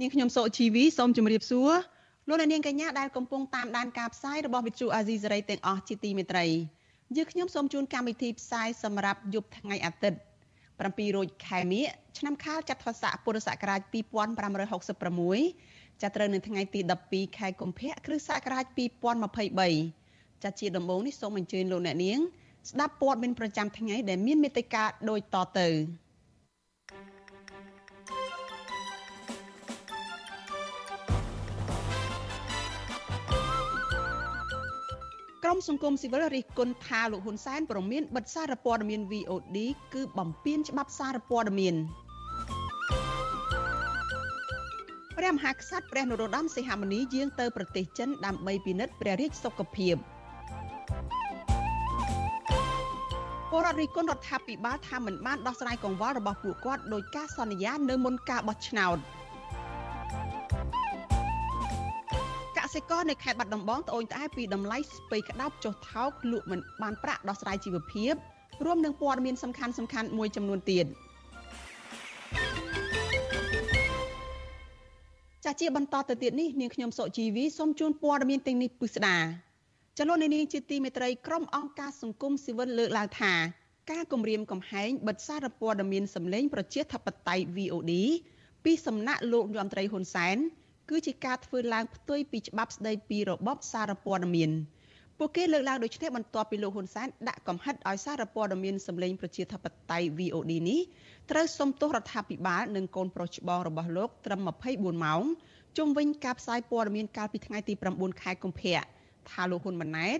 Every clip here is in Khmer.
នាងខ្ញុំសូជីវីសូមជម្រាបសួរលោកអ្នកនាងកញ្ញាដែលកំពុងតាមដានការផ្សាយរបស់ Vuthu Azizi Serai ទាំងអស់ជាទីមេត្រីយើងខ្ញុំសូមជូនកម្មវិធីផ្សាយសម្រាប់យប់ថ្ងៃអាទិត្យ7រោចខែមិញឆ្នាំខាលចត្វាស័កពុរសករាជ2566ចាប់ត្រូវនៅថ្ងៃទី12ខែកុម្ភៈគ្រិស្តសករាជ2023ចាត់ជាដំបូងនេះសូមអញ្ជើញលោកអ្នកនាង ស្ដាប់ព័ត៌មានប្រចាំថ្ងៃដែលមានមេត្តាដូចតទៅក្មសង្គមស៊ីវិលរិះគន់ថាលោកហ៊ុនសែនប្រមានបិទសារព័ត៌មាន VOD គឺបំពានច្បាប់សារព័ត៌មានព្រះមហាក្សត្រព្រះនរោត្តមសីហមុនីយាងទៅប្រទេសចិនដើម្បីពិនិត្យព្រះរាជសុខភាពពលរដ្ឋរិះគន់រដ្ឋាភិបាលថាមិនបានដោះស្រាយកង្វល់របស់ពួកគាត់ដោយការសន្យានៅមុនការបោះឆ្នោត។ សិករនៅខេត្តបាត់ដំបងត្អូញត្អែពីតម្លៃស្ពៃក្តោបចុះថោកលក់មិនបានប្រាក់ដោះស្រាយជីវភាពរួមនឹងព័ត៌មានសំខាន់សំខាន់មួយចំនួនទៀតចាស់ជាបន្តទៅទៀតនេះនាងខ្ញុំសុជីវីសូមជូនព័ត៌មានទាំងនេះពិស្ដាចលនានាងជាទីមេត្រីក្រុមអង្គការសង្គមស៊ីវិលលើកឡើងថាការគម្រាមកំហែងបិទសារព័ត៌មានសម្លេងប្រជាធិបតេយ្យ VOD ពីសំណាក់លោកយមត្រីហ៊ុនសែន គឺជាការធ្វើឡើងផ្ទុយពីច្បាប់ស្តីពីរបបសារព័ត៌មានពួកគេលើកឡើងដូចនេះបន្ទាប់ពីលោកហ៊ុនសែនដាក់កំហិតឲ្យសារព័ត៌មានសម្លេងប្រជាធិបតេយ្យ VOD នេះត្រូវសុំទោសរដ្ឋាភិបាលនិងកូនប្រុសច្បងរបស់លោកត្រឹម24ម៉ោងជុំវិញការផ្សាយព័ត៌មានកាលពីថ្ងៃទី9ខែកុម្ភៈថាលោកហ៊ុនម៉ាណែត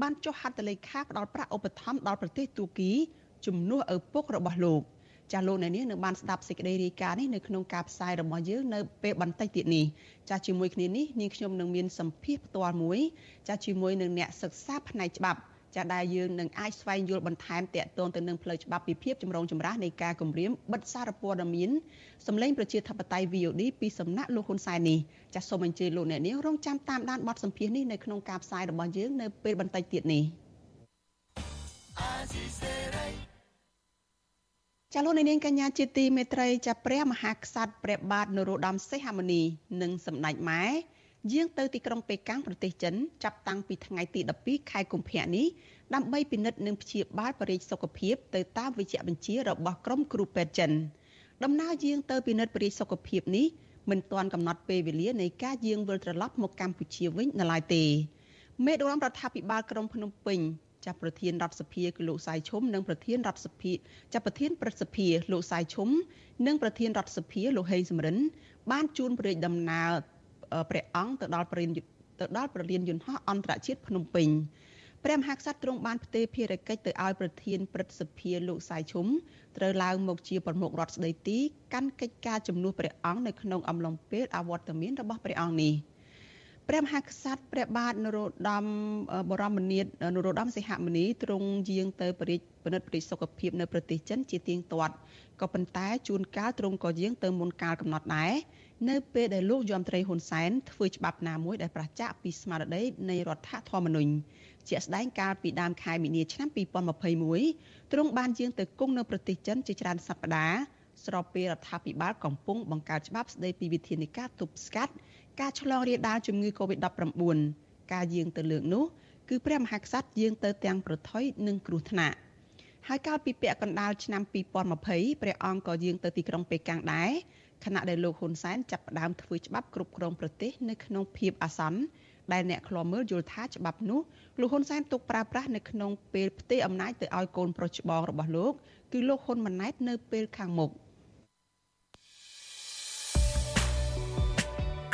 បានចុះហត្ថលេខាផ្ដល់ប្រាក់ឧបត្ថម្ភដល់ប្រទេសទូគីជំនួសឪពុករបស់លោក។ ចាស់លោកអ្នកនាងនឹងបានស្ដាប់សេចក្តីរាយការណ៍នេះនៅក្នុងការផ្សាយរបស់យើងនៅពេលបន្តិចទៀតនេះចាស់ជាមួយគ្នានេះនាងខ្ញុំនឹងមានសម្ភារផ្ទាល់មួយចាស់ជាមួយនឹងអ្នកសិក្សាផ្នែកច្បាប់ចាដែលយើងនឹងអាចស្វែងយល់បន្ថែមតាក់ទងទៅនឹងផ្លូវច្បាប់ពីភាពចម្រូងចម្រាសនៃការគម្រាមបិទសារព័ត៌មានសម្លេងប្រជាធិបតេយ្យ VOD ពីសំណាក់លោកហ៊ុនសែននេះចាសសូមអញ្ជើញលោកអ្នកនាងរងចាំតាមដានបទសម្ភាសន៍នេះនៅក្នុងការផ្សាយរបស់យើងនៅពេលបន្តិចទៀតនេះ ចាលោកនាងកញ្ញាជាទីមេត្រីចាព្រះមហាក្សត្រព្រះបាទនរោត្តមសីហមុនីនិងសម្ដេចម៉ែយាងទៅទីក្រុងប៉េកាំងប្រទេសចិនចាប់តាំងពីថ្ងៃទី12ខែកុម្ភៈនេះដើម្បីពិនិត្យនិងព្យាបាលបរិយាសុខភាពទៅតាមវិជ្ជាបញ្ជារបស់ក្រុមគ្រូពេទ្យចិនដំណើរយាងទៅពិនិត្យបរិយាសុខភាពនេះមិនទាន់កំណត់ពេលវេលានៃការយាងវិលត្រឡប់មកកម្ពុជាវិញនៅឡើយទេមេដឹកនាំរដ្ឋាភិបាលក្រុងភ្នំពេញ ចាប់ប្រធានរដ្ឋសភាគឺលោកសៃឈុំនិងប្រធានរដ្ឋសភាចាប់ប្រធានប្រសិទ្ធិលោកសៃឈុំនិងប្រធានរដ្ឋសភាលោកហេងសំរិន បានជួនព្រះរាជដំណើរព្រះអង្គទៅដល់ប្រលានទៅដល់ប្រលានយន្តហោះអន្តរជាតិភ្នំពេញព្រះមហាក្សត្រទ្រង់បានផ្ទេរភារកិច្ចទៅឲ្យប្រធានព្រឹទ្ធសភាលោកសៃឈុំត្រូវឡើងមកជាប្រមុខរដ្ឋស្ដីទីកាន់កិច្ចការជំនួសព្រះអង្គនៅក្នុងអំឡុងពេលអវត្តមានរបស់ព្រះអង្គនេះ។ ព្រះមហាក្សត្រព្រះបាទនរោត្តមបរមនាថនរោត្តមសីហមុនីទ្រង់យាងទៅបរិយាពិនិត្យប្រតិសុខភាពនៅប្រទេសចិនជាទៀងទាត់ក៏ប៉ុន្តែជួនកាលទ្រង់ក៏យាងទៅមុនកាលកំណត់ដែរនៅពេលដែលលោកយមត្រីហ៊ុនសែនធ្វើច្បាប់ណាមួយដែលប្រឆាំងពីស្មារតីនៃរដ្ឋធម្មនុញ្ញជាក់ស្ដែងកាលពីដើមខែមីនាឆ្នាំ2021ទ្រង់បានយាងទៅគង់នៅប្រទេសចិនជាច្រើនសប្តាហ៍ស្របពេលរដ្ឋាភិបាលកំពុងបង្កើតច្បាប់ស្តីពីវិធានការទប់ស្កាត់ ការឆ្លងរាលដាលជំងឺ Covid-19 ការយាងទៅលើកនោះគឺព្រះមហាក្សត្រយាងទៅទាំងប្រថុយនិងគ្រោះថ្នាក់ហើយកាលពីពាក់កណ្ដាលឆ្នាំ2020ព្រះអង្គក៏យាងទៅទីក្រុងប៉េកាំងដែរខណៈដែលលោកហ៊ុនសែនចាប់ផ្ដើមធ្វើច្បាប់គ្រប់គ្រងប្រទេសនៅក្នុងភាពអាសន្នដែលអ្នកខ្លាំមើលយល់ថាច្បាប់នោះលោកហ៊ុនសែនទុកប្រើប្រាស់នៅក្នុងពេលផ្ទេរអំណាចទៅឲ្យកូនប្រុសច្បងរបស់លោកគឺលោកហ៊ុនម៉ាណែតនៅពេលខាងមុខ។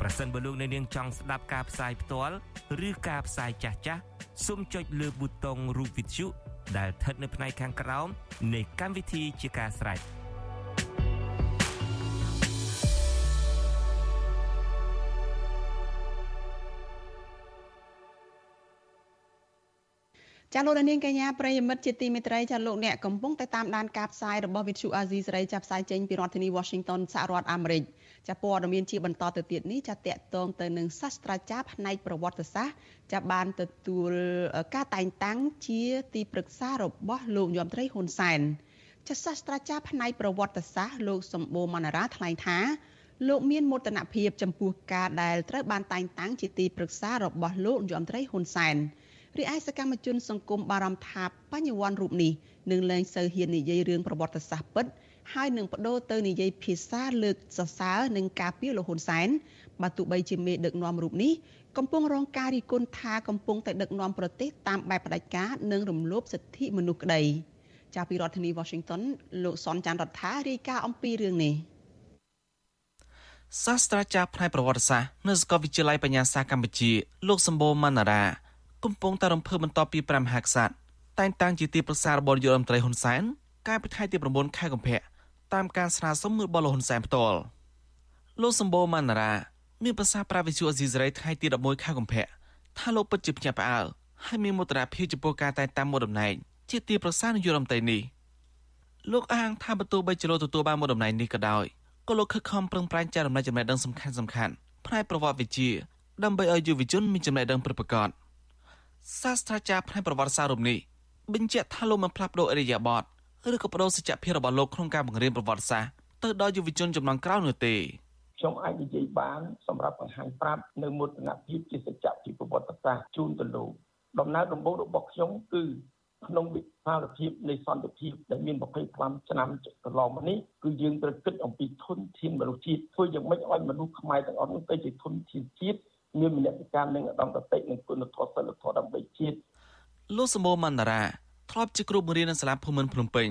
ប្រសិនបើលោកអ្នកនាងចង់ស្ដាប់ការផ្សាយផ្ទាល់ឬការផ្សាយចាស់ចាស់សូមចុចលើប៊ូតុងរូប Vithu ដែលស្ថិតនៅផ្នែកខាងក្រោមនៃកម្មវិធីជាការស្រេច។ចាលោកនាងកញ្ញាប្រិយមិត្តជាទីមេត្រីចាលោកអ្នកកំពុងតែតាមដានការផ្សាយរបស់ Vithu Azizi សេរីចាប់ផ្សាយចេញពីរដ្ឋធានី Washington សហរដ្ឋអាមេរិក ចាព័ត៌មានជាបន្តទៅទៀតនេះចាតកតងទៅនឹងសាស្ត្រាចារ្យផ្នែកប្រវត្តិសាស្ត្រចាបានទទួលការតែងតាំងជាទីប្រឹក្សារបស់លោកយមត្រីហ៊ុនសែនចាសាស្ត្រាចារ្យផ្នែកប្រវត្តិសាស្ត្រលោកសម្បូរមណ្ណារាថ្លែងថាលោកមានមោទនភាពចំពោះការដែលត្រូវបានតែងតាំងជាទីប្រឹក្សារបស់លោកយមត្រីហ៊ុនសែនរីឯសកម្មជនសង្គមបារម្ភថាបញ្ញវន្តរូបនេះនឹងលែងសូវហ៊ាននិយាយរឿងប្រវត្តិសាស្ត្រពិត ហើយនឹងបដូរទៅនិយាយភាសាលើកសរសើរនឹងការពារលោកហ៊ុនសែនបើទោះបីជាមេដឹកនាំរូបនេះកំពុងរងការរិះគន់ថាកំពុងតែដឹកនាំប្រទេសតាមបែបផ្ដាច់ការនិងរំលោភសិទ្ធិមនុស្សក្តីចាប់ពីរដ្ឋធានី Washington លោកសនច័ន្ទរដ្ឋារាយការណ៍អំពីរឿងនេះសាស្ត្រាចារ្យផ្នែកប្រវត្តិសាស្ត្រនៅសាកលវិទ្យាល័យបញ្ញាសាស្ត្រកម្ពុជា លោកសម្បូរមណ្ណារាកំពុងតែរំភើបបន្តពីព្រះមហាក្សត្រតែងតាំងជាទីប្រឹក្សារបស់នាយករដ្ឋមន្ត្រីហ៊ុនសែនកាលពីថ្ងៃទី9ខែកុម្ភៈ តាមការស្នើសុំរបស់លោកហ៊ុនសែនផ្ទាល់លោកសម្បូរម៉ាណារ៉ាមានប្រសាសន៍ប្រាវិសុអេស៊ីសរ៉ៃថ្ងៃទី11ខែកុម្ភៈថាលោកពិតជាភ្ញាក់ផ្អើលហើយមានមោទនភាពចំពោះការតែងតាំងមកតំណែងជាទីប្រឹក្សានាយករដ្ឋមន្ត្រីនេះលោកអះអាងថាបើទោះបីជាលោកទទួលបានមកតំណែងនេះក៏ដោយក៏លោកខិតខំប្រឹងប្រែងចែករំលែកចំណេះដឹងសំខាន់សំខាន់ផ្នែកប្រវត្តិវិទ្យាដើម្បីឲ្យយុវជនមានចំណេះដឹងពិតប្រាកដសាស្ត្រាចារ្យផ្នែកប្រវត្តិសាស្ត្ររូបនេះបញ្ជាក់ថាលោកមិនផ្លាស់ប្ដូរអរិយាប័ត្រ ឬក៏បដូរសច្ចភាពរបស់លោកក្នុងការបង្រៀនប្រវត្តិសាស្ត្រទៅដល់យុវជនចំនួនក្រោយនោះទេខ្ញុំអាចនិយាយបានសម្រាប់បង្ហាញប្រាប់នៅមោទនភាពជាសច្ចៈពីប្រវត្តិសាស្ត្រជូនទៅលោកដំណើរដំបូងរបស់ខ្ញុំគឺក្នុងវិសាលភាពនៃសន្តិភាពដែលមាន25ឆ្នាំកន្លងមកនេះគឺយើងត្រូវគិតអំពីធនធានមនុស្សជាតិធ្វើយ៉ាងម៉េចឲ្យមនុស្សខ្មែរទាំងអស់នោះទៅជាធនធានជាតិមានមនសិការនិងឧត្តមគតិនិងគុណធម៌សិលធម៌ដើម្បីជាតិលោកសមោមណ្ណារា ធ្លាប់ជាគ្រូបង្រៀននៅសាលាភូមិន្ទភ្នំពេញ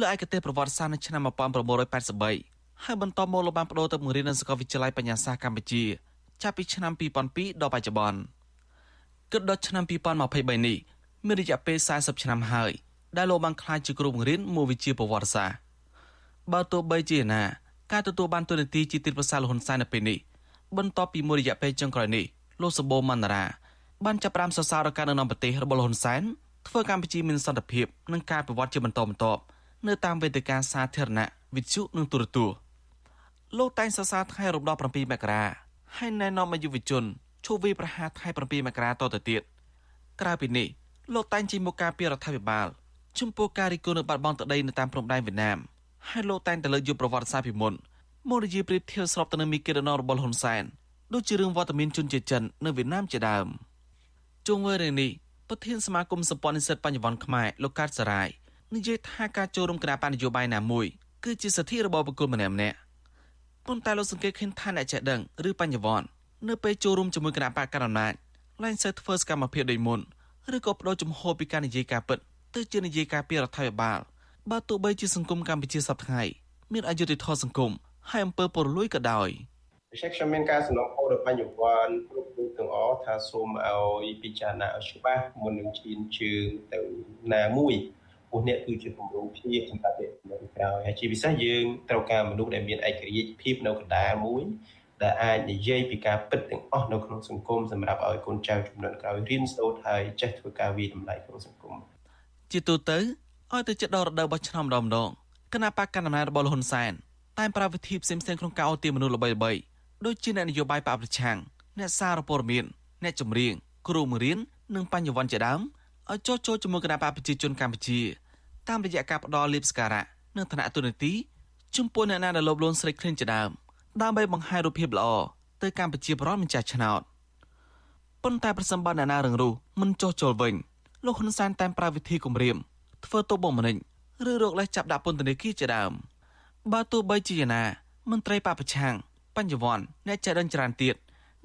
លើឯកទេសប្រវត្តិសាស្ត្រនៅឆ្នាំ1983ហើយបន្តមកលោកបានបដូរទៅបង្រៀននៅសាកលវិទ្យាល័យបញ្ញាសាស្ត្រកម្ពុជា ចាប់ពីឆ្នាំ2002ដល់បច្ចុប្បន្នគិតដល់ឆ្នាំ2023នេះមានរយៈពេល40ឆ្នាំហើយដែលលោកបានក្លាយជាគ្រូបង្រៀនមួយវិជ្ជាប្រវត្តិសាស្ត្របើទោះបីជាណាការទទួលបានទូនាទីជាទីប្រឹក្សាលហ៊ុនសែននៅពេលនេះបន្ទាប់ពីមួយរយៈពេលចុងក្រោយនេះលោកសម្បូរមណ្ណារាបានចាប់ផ្ដើមសរសើរការដឹកនាំប្រទេសរបស់លោកហ៊ុនសែន ធ្វើកម្ពុជាមានសន្តិភាពនិងការប្រវត្តិជាបន្តបន្ទាប់នៅតាមវេទិកាសាធារណៈវិទ្យុនិងទូរទស្សន៍លោកតែងសរសើរថ្ងៃរំដោះ7មករាហើយណែនាំឲ្យយុវជនជួបវាប្រហារថ្ងៃ7មករាតទៅទៀតក្រៅពីនេះលោកតែងជិះមកការពីរដ្ឋាភិបាលចំពោះការរីកគុណនៅបាត់បង់ទឹកដីនៅតាមព្រំដែនវៀតណាមហើយលោកតែងតែលើកយកប្រវត្តិសាស្ត្រពីមុនមកនិយាយប្រៀបធៀបស្របទៅនឹងមីគីដណរបស់ហ៊ុនសែនដូចជារឿងវត្តមានជនជាតិចិននៅវៀតណាមជាដើមជុំវិញរឿងនេះ ប្រធានសមាគមសម្ព័ន្ធនិស្សិតបញ្ញវន្តខ្មែរលោកកើតសរាយនិយាយថាការចូលរួមគណៈបញ្ញយោបាយណាមួយគឺជាសិទ្ធិរបស់បុគ្គលម្នាក់ម្នាក់ប៉ុន្តែលោកសង្កេតឃើញថាអ្នកចេះដឹងឬបញ្ញវន្តនៅពេលចូលរួមជាមួយគណៈបកកណ្ដាលអំណាចឡើងសូវធ្វើសកម្មភាពដូចមុនឬក៏បដូរជំហរពីការនិយាយការពិតទៅជានិយាយការពីរដ្ឋាភិបាលបើទោះបីជាសង្គមកម្ពុជាសពថ្ងៃមានអយុត្តិធម៌សង្គមហើយអំពើពុករលួយក៏ដោយ ដូច្នេះខ្ញុំមានការសំណូមពរដល់បញ្ញវន្តគ្រប់រូបទាំងអស់ថាសូមឲ្យពិចារណាឲ្យច្បាស់មុននឹងឈានជើងទៅណាមួយព្រោះអ្នកគឺជាគម្រោងភាពសម្រាប់អ្នកនៅក្រោយហើយជាពិសេសយើងត្រូវការមនុស្សដែលមានឯករាជ្យភាពនៅកណ្ដាលមួយដែលអាចនិយាយពីការពិតទាំងអស់នៅក្នុងសង្គមសម្រាប់ឲ្យកូនចៅជំនាន់ក្រោយរៀនសូត្រហើយចេះធ្វើការវិតម្លៃក្នុងសង្គមជាទូទៅឲ្យទៅចិត្តដល់រដូវបោះឆ្នោតម្ដងម្ដងគណៈបកកណ្ដាលអំណាចរបស់លហ៊ុនសែនតែប្រើវិធីផ្សេងៗក្នុងការអូទាមនុស្សល្បីៗ ដូចជាអ្នកនយោបាយបកប្រឆាំងអ្នកសារព័ត៌មានអ្នកចម្រៀងគ្រូបង្រៀននិងបញ្ញវន្តជាដើមឲ្យចុះចូលជាមួយគណៈបកប្រជាជនកម្ពុជាតាមរយៈការផ្ដល់លៀបស្ការៈនិងឋានៈទូនាទីចំពោះអ្នកណាដែលលោភលន់ស្រីឃ្លីនជាដើមដើម្បីបង្ហាញរូបភាពល្អទៅកម្ពុជាប្រន់ម្ចាស់ឆ្នោតប៉ុន្តែប្រសិនបើអ្នកណារឹងរូសមិនចុះចូលវិញលោកហ៊ុនសែនតែមប្រើវិធីគំរាមធ្វើទោសបុកម្នេញឬរកលេសចាប់ដាក់ពន្ធនាគារជាដើមបើទោះបីជាយ៉ាងណាមន្ត្រីបពប្រឆាំង បញ្ញវន្តអ្នកចេះដឹងច្រើនទៀត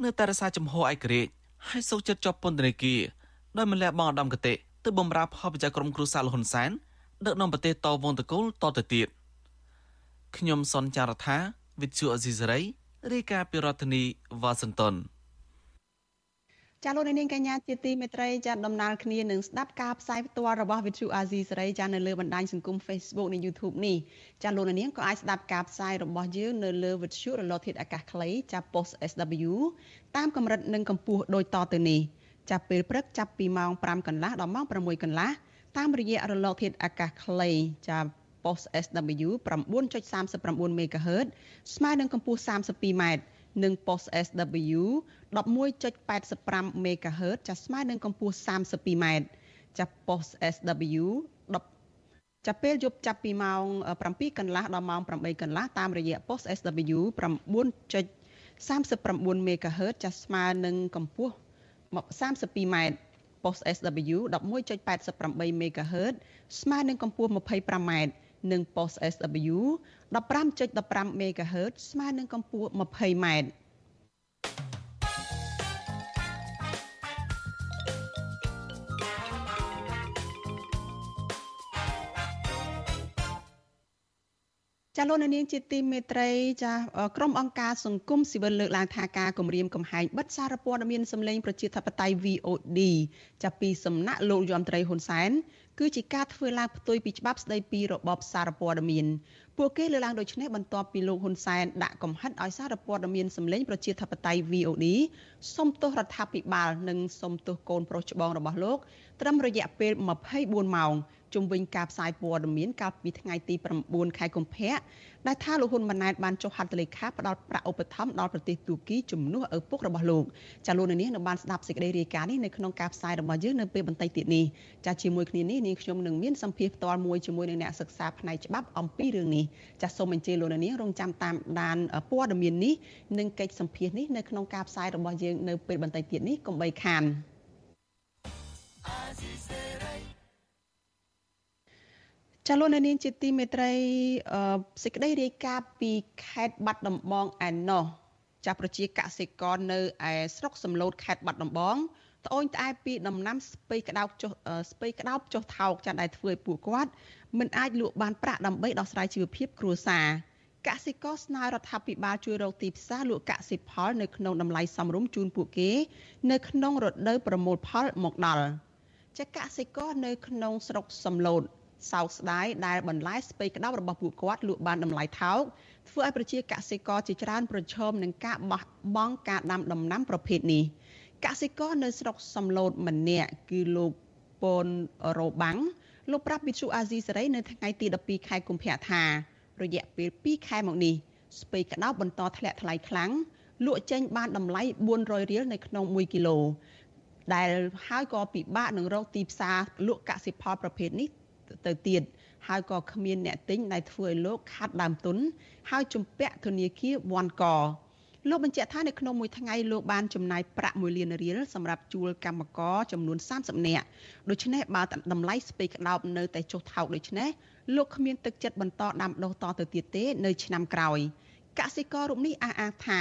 នៅតែរសារចំហឯករាជ្យហើយសូកចិត្តជាប់ពន្ធនាគារដោយមិនលះបង់ឧត្តមគតិទៅបំរើផលប្រយោជន៍ក្រុមគ្រួសារលហ៊ុនសែនដឹកនាំប្រទេសតវងតកូលតទៅទៀតខ្ញុំសនចាររថាវិទ្យុអេស៊ីសរ៉ៃរាយការណ៍ពីរដ្ឋធានីវ៉ាស៊ីនតោន ចាលោកនាងកញ្ញាជាទីមេត្រីចាដំណើរគ្នានឹងស្ដាប់ការផ្សាយផ្ទាល់របស់ Vithu Azizi សេរីចានៅលើបណ្ដាញសង្គម Facebook និង YouTube នេះចាលោកនាងក៏អាចស្ដាប់ការផ្សាយរបស់យើងនៅលើ Vithu រលកធាតុអាកាសខ្លីចា Post SW តាមកម្រិតនិងកម្ពស់ដូចតទៅនេះចាប់ពេលព្រឹកចាប់ពីម៉ោង5កន្លះដល់ម៉ោង6កន្លះតាមរយៈរលកធាតុអាកាសខ្លីចា post SW 9.39 MHz ស្មើនឹងកម្ពស់ 32m និង post SW 11.85 MHz ចាស្មើនឹងកម្ពស់ 32m ចា post SW 10ចាប់ពេលយប់ចាប់ពីម៉ោង7កន្លះដល់ម៉ោង8កន្លះតាមរយៈ post SW 9.39 MHz ចាស្មើនឹងកម្ពស់ 32m post SW 11.88 MHz ស្មើនឹងកម្ពស់ 25m និង post SW 15.15 MHz ស្មើនឹងកម្ពស់ 20m ចាលោកនាងជាទីមេត្រីចាក្រុមអង្គការសង្គមស៊ីវិលលើកឡើងថាការគម្រាមកំហែងបិទសារព័ត៌មានសម្លេងប្រជាធិបតេយ្យ VOD ចាប់ពីសំណាក់លោកយមត្រីហ៊ុនសែនគឺជាការធ្វើឡើងផ្ទុយពីច្បាប់ស្តីពីរបបសារព័ត៌មានពួកគេលើកឡើងដូចនេះបន្ទាប់ពីលោកហ៊ុនសែនដាក់កំហិតឲ្យសារព័ត៌មានសម្លេងប្រជាធិបតេយ្យ VOD សុំទោសរដ្ឋាភិបាលនិងសុំទោសកូនប្រុសច្បងរបស់លោកត្រឹមរយៈពេល24ម៉ោង ជុំវិញការផ្សាយព័ត៌មានកាលពីថ្ងៃទី9ខែកុម្ភៈដែលថាលោកហ៊ុនម៉ាណែតបានចុះហត្ថលេខាផ្ដល់ប្រាក់ឧបត្ថម្ភដល់ប្រទេសទូគីជំនួសឪពុករបស់លោកចាលោកនាងនៅបានស្ដាប់សេចក្តីរាយការណ៍នេះនៅក្នុងការផ្សាយរបស់យើងនៅពេលបន្តិចទៀតនេះចាជាមួយគ្នានេះនាងខ្ញុំនឹងមានសម្ភារផ្ទាល់មួយជាមួយនឹងអ្នកសិក្សាផ្នែកច្បាប់អំពីរឿងនេះចាសូមអញ្ជើញលោកនាងរងចាំតាមដានព័ត៌មាននេះនិងកិច្ចសម្ភារនេះនៅក្នុងការផ្សាយរបស់យើងនៅពេលបន្តិចទៀតនេះកុំបីខាន ចាលោកនាងជាទីមេត្រីសេចក្តីរាយការណ៍ពីខេត្តបាត់ដំបងឯណោះចាប្រជាកសិករនៅឯស្រុកសំឡូតខេត្តបាត់ដំបងត្អូញត្អែពីដំណាំស្ពៃក្តោបចុះស្ពៃក្តោបចុះថោកចាដែលធ្វើឲ្យពួកគាត់មិនអាចលក់បានប្រាក់ដើម្បីដោះស្រាយជីវភាពគ្រួសារកសិករស្នើរដ្ឋាភិបាលជួយរកទីផ្សារលក់កសិផលនៅក្នុងតម្លៃសមរម្យជូនពួកគេ នៅក្នុងរដូវប្រមូលផលមកដល់ចាកសិករនៅក្នុងស្រុកសំឡូត សោកស្ដាយដែលបន្លែស្ពៃក្តោបរបស់ពួកគាត់លក់បានតម្លៃថោកធ្វើឲ្យប្រជាកសិករជាច្រើនប្រឈមនឹងការបោះបង់ការដាំដំណាំប្រភេទនេះកសិករនៅស្រុកសំឡូតម្នាក់គឺលោកពនរ៉ូបាំងលោកប្រាប់វិទ្យុអាស៊ីសេរីនៅថ្ងៃទី12ខែកុម្ភៈថារយៈពេល2ខែមកនេះស្ពៃក្តោបបន្តធ្លាក់ថ្លៃខ្លាំងលក់ចេញបានតម្លៃ400រៀលនៅក្នុង1គីឡូដែលហើយក៏ពិបាកនឹងរកទីផ្សារលក់កសិផលប្រភេទនេះ ទៅទៀតហើយក៏គ្មានអ្នកទិញដែលធ្វើឲ្យលោកខាត់ដើមទុនហើយជំពាក់ធនាគារវ៉ាន់កលោកបញ្ជាក់ថានៅក្នុងមួយថ្ងៃលោកបានចំណាយប្រាក់1លានរៀលសម្រាប់ជួលកម្មករចំនួន30នាក់ដូច្នេះបើតម្លៃស្ពៃក្តោបនៅតែចុះថោកដូច្នេះលោកគ្មានទឹកចិត្តបន្តដាំដុះតទៅទៀតទេនៅឆ្នាំក្រោយកសិកររូបនេះអះអាងថា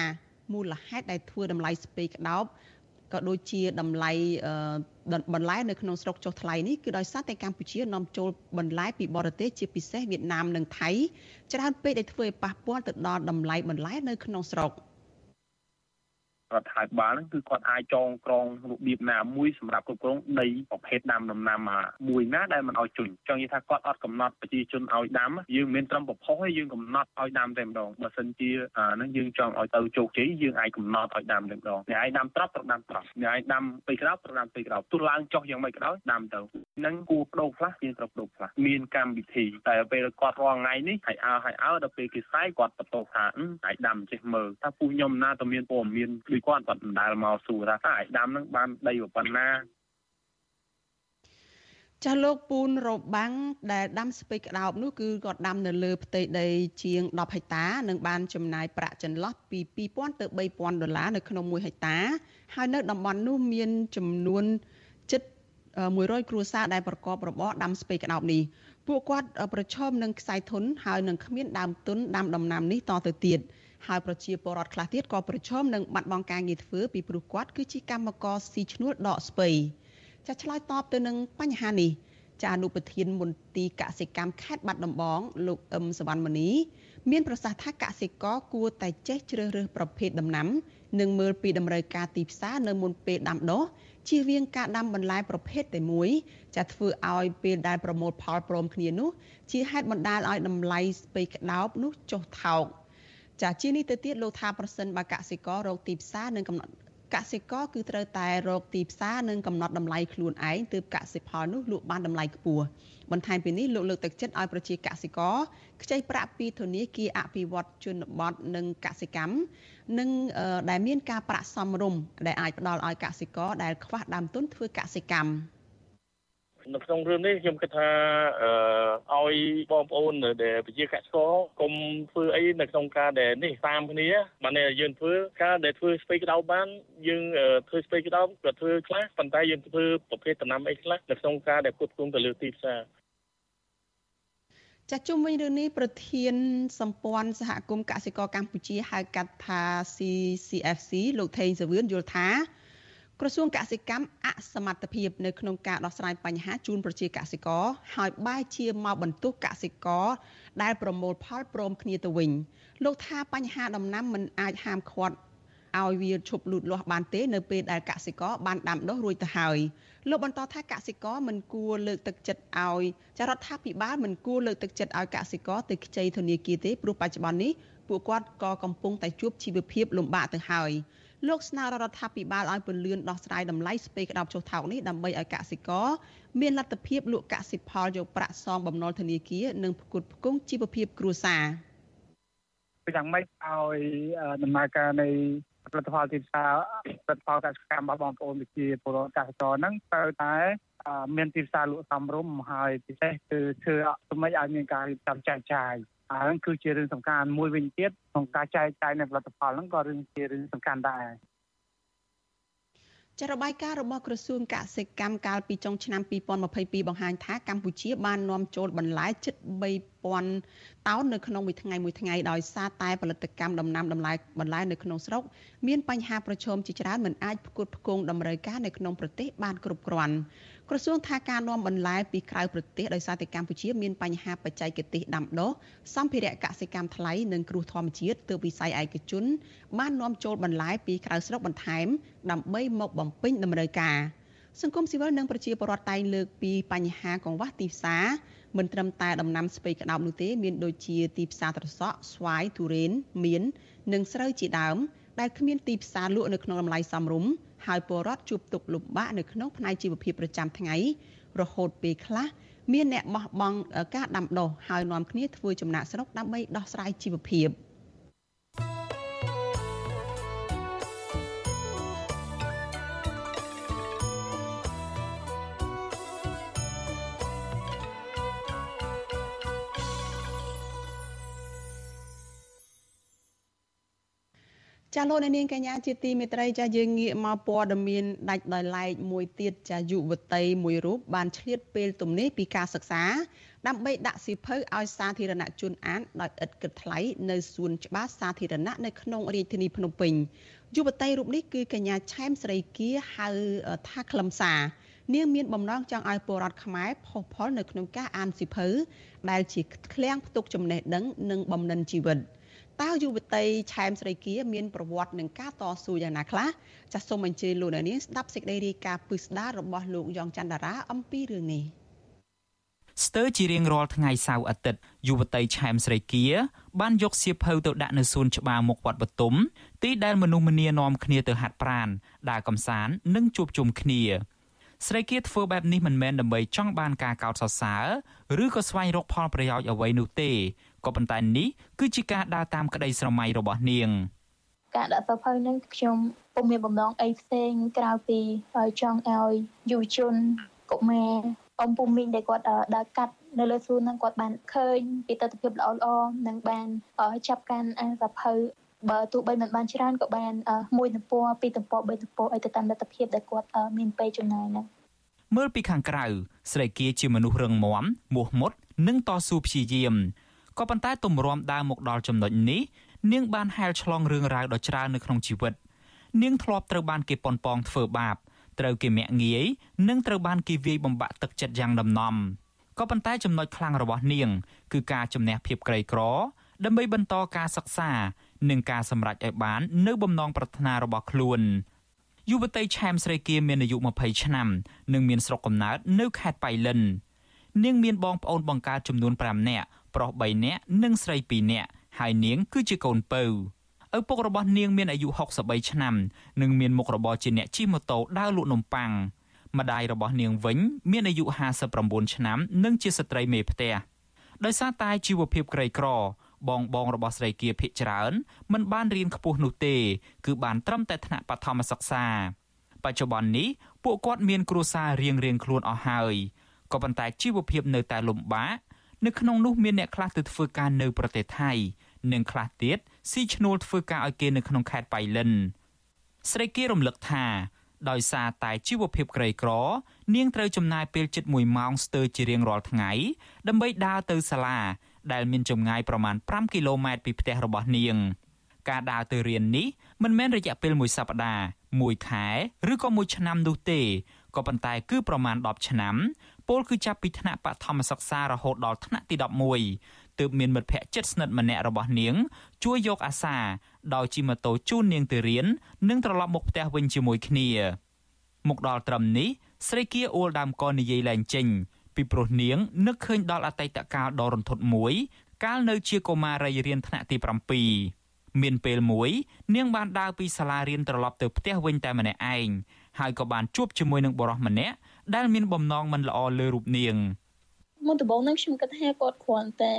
មូលហេតុដែលធ្វើតម្លៃស្ពៃក្តោបក៏ដូចជាតម្លៃ បន្លែនៅក្នុងស្រុកចុះថ្លៃនេះគឺដោយសារតែកម្ពុជានាំចូលបន្លែពីបរទេសជាពិសេសវៀតណាមនិងថៃច្រើនពេកដែលធ្វើឲ្យប៉ះពាល់ទៅដល់តម្លៃបន្លែនៅក្នុងស្រុក។ រដ្ឋាភិបាលហ្នឹងគឺគាត់អាចចងក្រងរបៀបណាមួយសម្រាប់គ្រប់គ្រងដីប្រភេទដាំដំណាំមួយណាដែលមិនឲ្យជន់ចង់និយាយថាគាត់អត់កំណត់ប្រជាជនឲ្យដាំយើងមិនត្រឹមប្រផុសទេយើងកំណត់ឲ្យដាំតែម្ដងបើសិនជាហ្នឹងយើងចង់ឲ្យទៅជោគជ័យយើងអាចកំណត់ឲ្យដាំតែម្ដងអ្នកឯងដាំត្រប់ត្រូវដាំត្រប់អ្នកឯងដាំពេលក្រោយត្រូវដាំពេលក្រោយទោះឡើងចុះយ៉ាងម៉េចក៏ដោយដាំទៅហ្នឹងគួរបដូរខ្លះយើងត្រូវបដូរខ្លះមានកម្មវិធីតែពេលគាត់រាល់ថ្ងៃនេះហើយអើហើយអើដល់ពេលគេផ្សាយគាត់បន្តថាអាចដាំចេះមើលថាពូខ្ញុំណាទៅមានព័ត៌មានដូចគាត់គាត់មិនដែលមកសួរថាអាចដាំនឹងបានដីប៉ុណ្ណាចាស់លោកពូនរបាំងដែលដាំស្ពៃក្តោបនោះគឺគាត់ដាំនៅលើផ្ទៃដីជាង10ហិកតានិងបានចំណាយប្រាក់ចន្លោះពី2000ទៅ3000ដុល្លារនៅក្នុង1ហិកតាហើយនៅតំបន់នោះមានចំនួនជិត100គ្រួសារដែលប្រកបរបរដាំស្ពៃក្តោបនេះពួកគាត់ប្រឈមនឹងខ្សែធនហើយនឹងគ្មានដើមទុនដាំដំណាំនេះតទៅទៀត ហើយប្រជាពលរដ្ឋខ្លះទៀតក៏ប្រឈមនឹងបាត់បង់ការងារធ្វើពីព្រោះគាត់គឺជាកម្មករស៊ីឈ្នួលដកស្ពៃចាឆ្លើយតបទៅនឹងបញ្ហានេះចាអនុប្រធានមន្ទីរកសិកម្មខេត្តបាត់ដំបងលោកអឹមសវណ្ណមនីមានប្រសាសន៍ថាកសិករគួរតែចេះជ្រើសរើសប្រភេទដំណាំ និងមើលពីតម្រូវការទីផ្សារនៅមុនពេលដាំដុះជៀសវាងការដាំបន្លែប្រភេទតែមួយចាធ្វើឲ្យពេលដែលប្រមូលផលព្រមគ្នានោះ ជាហេតុបណ្ដាលឲ្យតម្លៃស្ពៃក្តោបនោះចុះថោក ចាជានេះទៅទៀតលោកថាប្រសិនបើកសិកររកទីផ្សារនិងកំណត់កសិករគឺត្រូវតែរកទីផ្សារនិងកំណត់តម្លៃខ្លួនឯងទើបកសិផលនោះលក់បានតម្លៃខ្ពស់បន្ថែមពីនេះលោកលើកទឹកចិត្តឲ្យប្រជាកសិករខ្ចីប្រាក់ពីធនាគារអភិវឌ្ឍជនបទនិងកសិកម្មនិងដែលមានការប្រាក់សមរម្យដែលអាចផ្ដល់ឲ្យកសិករដែលខ្វះដើមទុនធ្វើកសិកម្ម នៅក្នុងរឿងនេះខ្ញុំគិតថាអឺឲ្យបងប្អូនដែលប្រជាកសិករកុំធ្វើអីនៅក្នុងការដែលនេះតាមគ្នាបានយើងធ្វើការដែលធ្វើស្ពៃក្តោបបានយើងធ្វើស្ពៃក្តោបក៏ធ្វើខ្លះប៉ុន្តែយើងធ្វើប្រភេទដំណាំអីខ្លះនៅក្នុងការដែលផ្គត់ផ្គង់ទៅលើទីផ្សារចាជុំវិញរឿងនេះប្រធានសម្ព័ន្ធសហគមន៍កសិករកម្ពុជាហៅកាត់ថា CCFC លោកថេងសាវឿនយល់ថា ក្រសួងកសិកម្មអសមត្ថភាពនៅក្នុងការដោះស្រាយបញ្ហាជូនប្រជាកសិករហើយបែរជាមកបន្ទោសកសិករដែលប្រមូលផលព្រមគ្នាទៅវិញលោកថាបញ្ហាដំណាំមិនអាចហាមឃាត់ឲ្យវាឈប់លូតលាស់បានទេនៅពេលដែលកសិករបានដាំដុះរួចទៅហើយលោកបន្តថាកសិករមិនគួរលើកទឹកចិត្តឲ្យចារដ្ឋាភិបាលមិនគួរលើកទឹកចិត្តឲ្យកសិករទៅខ្ចីធនាគារទេព្រោះបច្ចុប្បន្ននេះពួកគាត់ក៏កំពុងតែជួបជីវភាពលំបាកទៅហើយ លោកស្នើរដ្ឋាភិបាលឲ្យពន្លឿនដោះស្រាយតម្លៃស្ពៃក្តោបចុះថោកនេះដើម្បីឲ្យកសិករមានលទ្ធភាពលក់កសិផលយកប្រាក់សងបំណុលធនាគារនិងផ្គត់ផ្គង់ជីវភាពគ្រួសារយ៉ាងម៉េចឲ្យដំណើរការនៃផលិតផលទីផ្សារផលិតផលកសិកម្មរបស់បងប្អូនប្រជាពលរដ្ឋកសិករហ្នឹងត្រូវតែមានទីផ្សារលក់សមរម្យហើយពិសេសគឺធ្វើឲ្យឲ្យមានការរៀបចំចែកចាយ ហើយគឺជារឿងសំខាន់មួយវិញទៀតក្នុងការចែកចាយនៅផលិតផលហ្នឹងក៏រឿងជារឿងសំខាន់ដែរចារបាយការណ៍របស់ក្រសួងកសិកម្មកាលពីចុងឆ្នាំ2022បង្ហាញថាកម្ពុជាបាននាំចូលបន្លែជិត3000តោននៅក្នុងមួយថ្ងៃមួយថ្ងៃដោយសារតែផលិតកម្មដំណាំបន្លែបន្លែនៅក្នុងស្រុកមានបញ្ហាប្រឈមជាច្រើនមិនអាចផ្គត់ផ្គង់តម្រូវការនៅក្នុងប្រទេសបានគ្រប់គ្រាន់ ក្រសួងថាការនាំបន្លែពីក្រៅប្រទេសដោយសារតែកម្ពុជាមានបញ្ហាបច្ចេកទេសដាំដុះសម្ភារៈកសិកម្មថ្លៃនិងគ្រោះធម្មជាតិទើបវិស័យឯកជនបាននាំចូលបន្លែពីក្រៅស្រុកបន្ថែមដើម្បីមកបំពេញតម្រូវការសង្គមស៊ីវិលនិងប្រជាពលរដ្ឋតែងលើកពីបញ្ហាកង្វះទីផ្សារមិនត្រឹមតែដំណាំស្ពៃក្តោបនោះទេមានដូចជាទីផ្សារត្រសក់ស្វាយទុរេនមៀននិងស្រូវជាដើមដែលគ្មានទីផ្សារលក់នៅក្នុងតម្លៃសមរម្យ ហើយពលរដ្ឋជួបទុក្ខលំបាកនៅក្នុងផ្នែកជីវភាពប្រចាំថ្ងៃរហូតពេលខ្លះមានអ្នកបោះបង់ការដាំដុះហើយនាំគ្នាធ្វើចំណាក់ស្រុកដើម្បីដោះស្រាយជីវភាព។ ចាលោកនាងកញ្ញាជាទីមេត្រីចាយើងងាកមកព័ត៌មានដាច់ដោយឡែកមួយទៀតចាយុវតីមួយរូបបានឆ្លៀតពេលទំនេរពីការសិក្សាដើម្បីដាក់សៀវភៅឲ្យសាធារណជនអានដោយឥតគិតថ្លៃនៅសួនច្បារសាធារណៈនៅក្នុងរាជធានីភ្នំពេញយុវតីរូបនេះគឺកញ្ញាឆែមស្រីគាហៅថាខ្លឹមសារនាងមានបំណងចង់ឲ្យពលរដ្ឋខ្មែរផុសផុលនៅក្នុងការអានសៀវភៅដែលជាឃ្លាំងផ្ទុកចំណេះដឹងនិងបំណិនជីវិត។ តើយុវតីឆែមស្រីគាមានប្រវត្តិនឹងការតស៊ូយ៉ាងណាខ្លះចាសសូមអញ្ជើញលោកអ្នកនាងស្ដាប់សេចក្តីរាយការណ៍ពិស្ដាររបស់លោកយ៉ងច័ន្ទតារាអំពីរឿងនេះស្ទើរជារៀងរាល់ថ្ងៃសៅរ៍អាទិត្យយុវតីឆែមស្រីគាបានយកសៀវភៅទៅដាក់នៅសួនច្បារមុខវត្តបទុមទីដែលមនុស្សម្នានាំគ្នាទៅហាត់ប្រាណដើរកំសាន្តនិងជួបជុំគ្នាស្រីគាធ្វើបែបនេះមិនមែនដើម្បីចង់បានការកោតសរសើរឬក៏ស្វែងរកផលប្រយោជន៍អ្វីនោះទេ ក៏ប៉ុន្តែនេះគឺជាការដើរតាមក្តីស្រមៃរបស់នាងការដាក់សភៅនឹងខ្ញុំពុំមានបំណងអីផ្សេងក្រៅពីចង់ឲ្យយុវជនកុមារអំពុំមីងដែលគាត់ដើរកាត់នៅលើសួនហ្នឹងគាត់បានឃើញពីទស្សនវិជ្ជាល្អល្អនិងបានចាប់កាន់អាសភៅបើទោះបីមិនបានច្រើនក៏បានមួយទំព័រពីរទំព័របីទំព័រឲ្យទៅតាមលទ្ធភាពដែលគាត់មានពេលចំណាយហ្នឹងមើលពីខាងក្រៅស្រីគាជាមនុស្សរឹងមាំមោះមុតនិងតស៊ូព្យាយាម ក៏ប៉ុន្តែទម្រាំដើរមកដល់ចំណុចនេះនាងបានហែលឆ្លងរឿងរ៉ាវដ៏ច្រើននៅក្នុងជីវិត នាងធ្លាប់ត្រូវបានគេប៉ុនប៉ងធ្វើបាបត្រូវគេមាក់ងាយនិងត្រូវបានគេវាយបំបាក់ទឹកចិត្តយ៉ាងដំណំក៏ប៉ុន្តែចំណុចខ្លាំងរបស់នាង គឺការជំនះភាពក្រីក្រ ដើម្បីបន្តការសិក្សា និងការសម្រេចឲ្យបាន នៅបំណងប្រាថ្នារបស់ខ្លួនយុវតីឆែមស្រីគៀមានអាយុ20ឆ្នាំនិងមានស្រុកកំណើតនៅខេត្តបៃលិននាងមានបងប្អូនបង្កើតចំនួន5នាក់ ប្រុស3នាក់និងស្រី2នាក់ហើយនាងគឺជាកូនពៅឪពុករបស់នាងមានអាយុ63ឆ្នាំនិងមានមុខរបរជាអ្នកជិះម៉ូតូដើរលក់នំប៉័ងម្ដាយរបស់នាងវិញមានអាយុ59ឆ្នាំនិងជាស្ត្រីមេផ្ទះដោយសារតែជីវភាពក្រីក្រ បងបងរបស់ស្រីគាភិកច្រើនមិនបានរៀនខ្ពស់នោះទេ គឺបានត្រឹមតែថ្នាក់បឋមសិក្សាបច្ចុប្បន្ននេះពួកគាត់មានគ្រួសាររៀងរៀងខ្លួនអស់ហើយក៏ប៉ុន្តែជីវភាពនៅតែលំបាក នៅក្នុងនោះមានអ្នកខ្លះទៅធ្វើការនៅប្រទេសថៃនិងខ្លះទៀតស៊ីឈ្នួលធ្វើការឲ្យគេនៅក្នុងខេត្តបៃលិនស្រីគារំលឹកថាដោយសារតែជីវភាពក្រីក្រ នាងត្រូវចំណាយពេលជិត1ម៉ោងស្ទើរជារៀងរាល់ថ្ងៃដើម្បីដើរទៅសាលា ដែលមានចម្ងាយប្រមាណ5គីឡូម៉ែត្រពីផ្ទះរបស់នាង ការដើរទៅរៀននេះមិនមែនរយៈពេលមួយសប្តាហ៍មួយខែ ឬក៏មួយឆ្នាំនោះទេក៏ប៉ុន្តែគឺប្រមាណ10ឆ្នាំ ពលគឺចាប់ពីថ្នាក់បឋមសិក្សារហូតដល់ថ្នាក់ទី11ទើបមានមិត្តភ័ក្តិជិតស្និទ្ធម្នាក់របស់នាង ជួយយកអាសាដោយជិះម៉ូតូជូននាងទៅរៀននិងត្រឡប់មកផ្ទះវិញជាមួយគ្នាមកដល់ត្រឹមនេះស្រីគៀអួលដើមកនិយាយឡើងចេញ ពីព្រោះនាងនឹកឃើញដល់អតីតកាលដ៏រន្ធត់មួយ កាលនៅជាកុមារីរៀនថ្នាក់ទី7មានពេលមួយ នាងបានដើរពីសាលារៀនត្រឡប់ទៅផ្ទះវិញតែម្នាក់ឯងហើយក៏បានជួបជាមួយនឹងបុរសម្នាក់ ដែលមានបំណងមិនល្អលើរូបនាងមុនដំបូងនឹងខ្ញុំគិតថាគាត់គ្រាន់តែ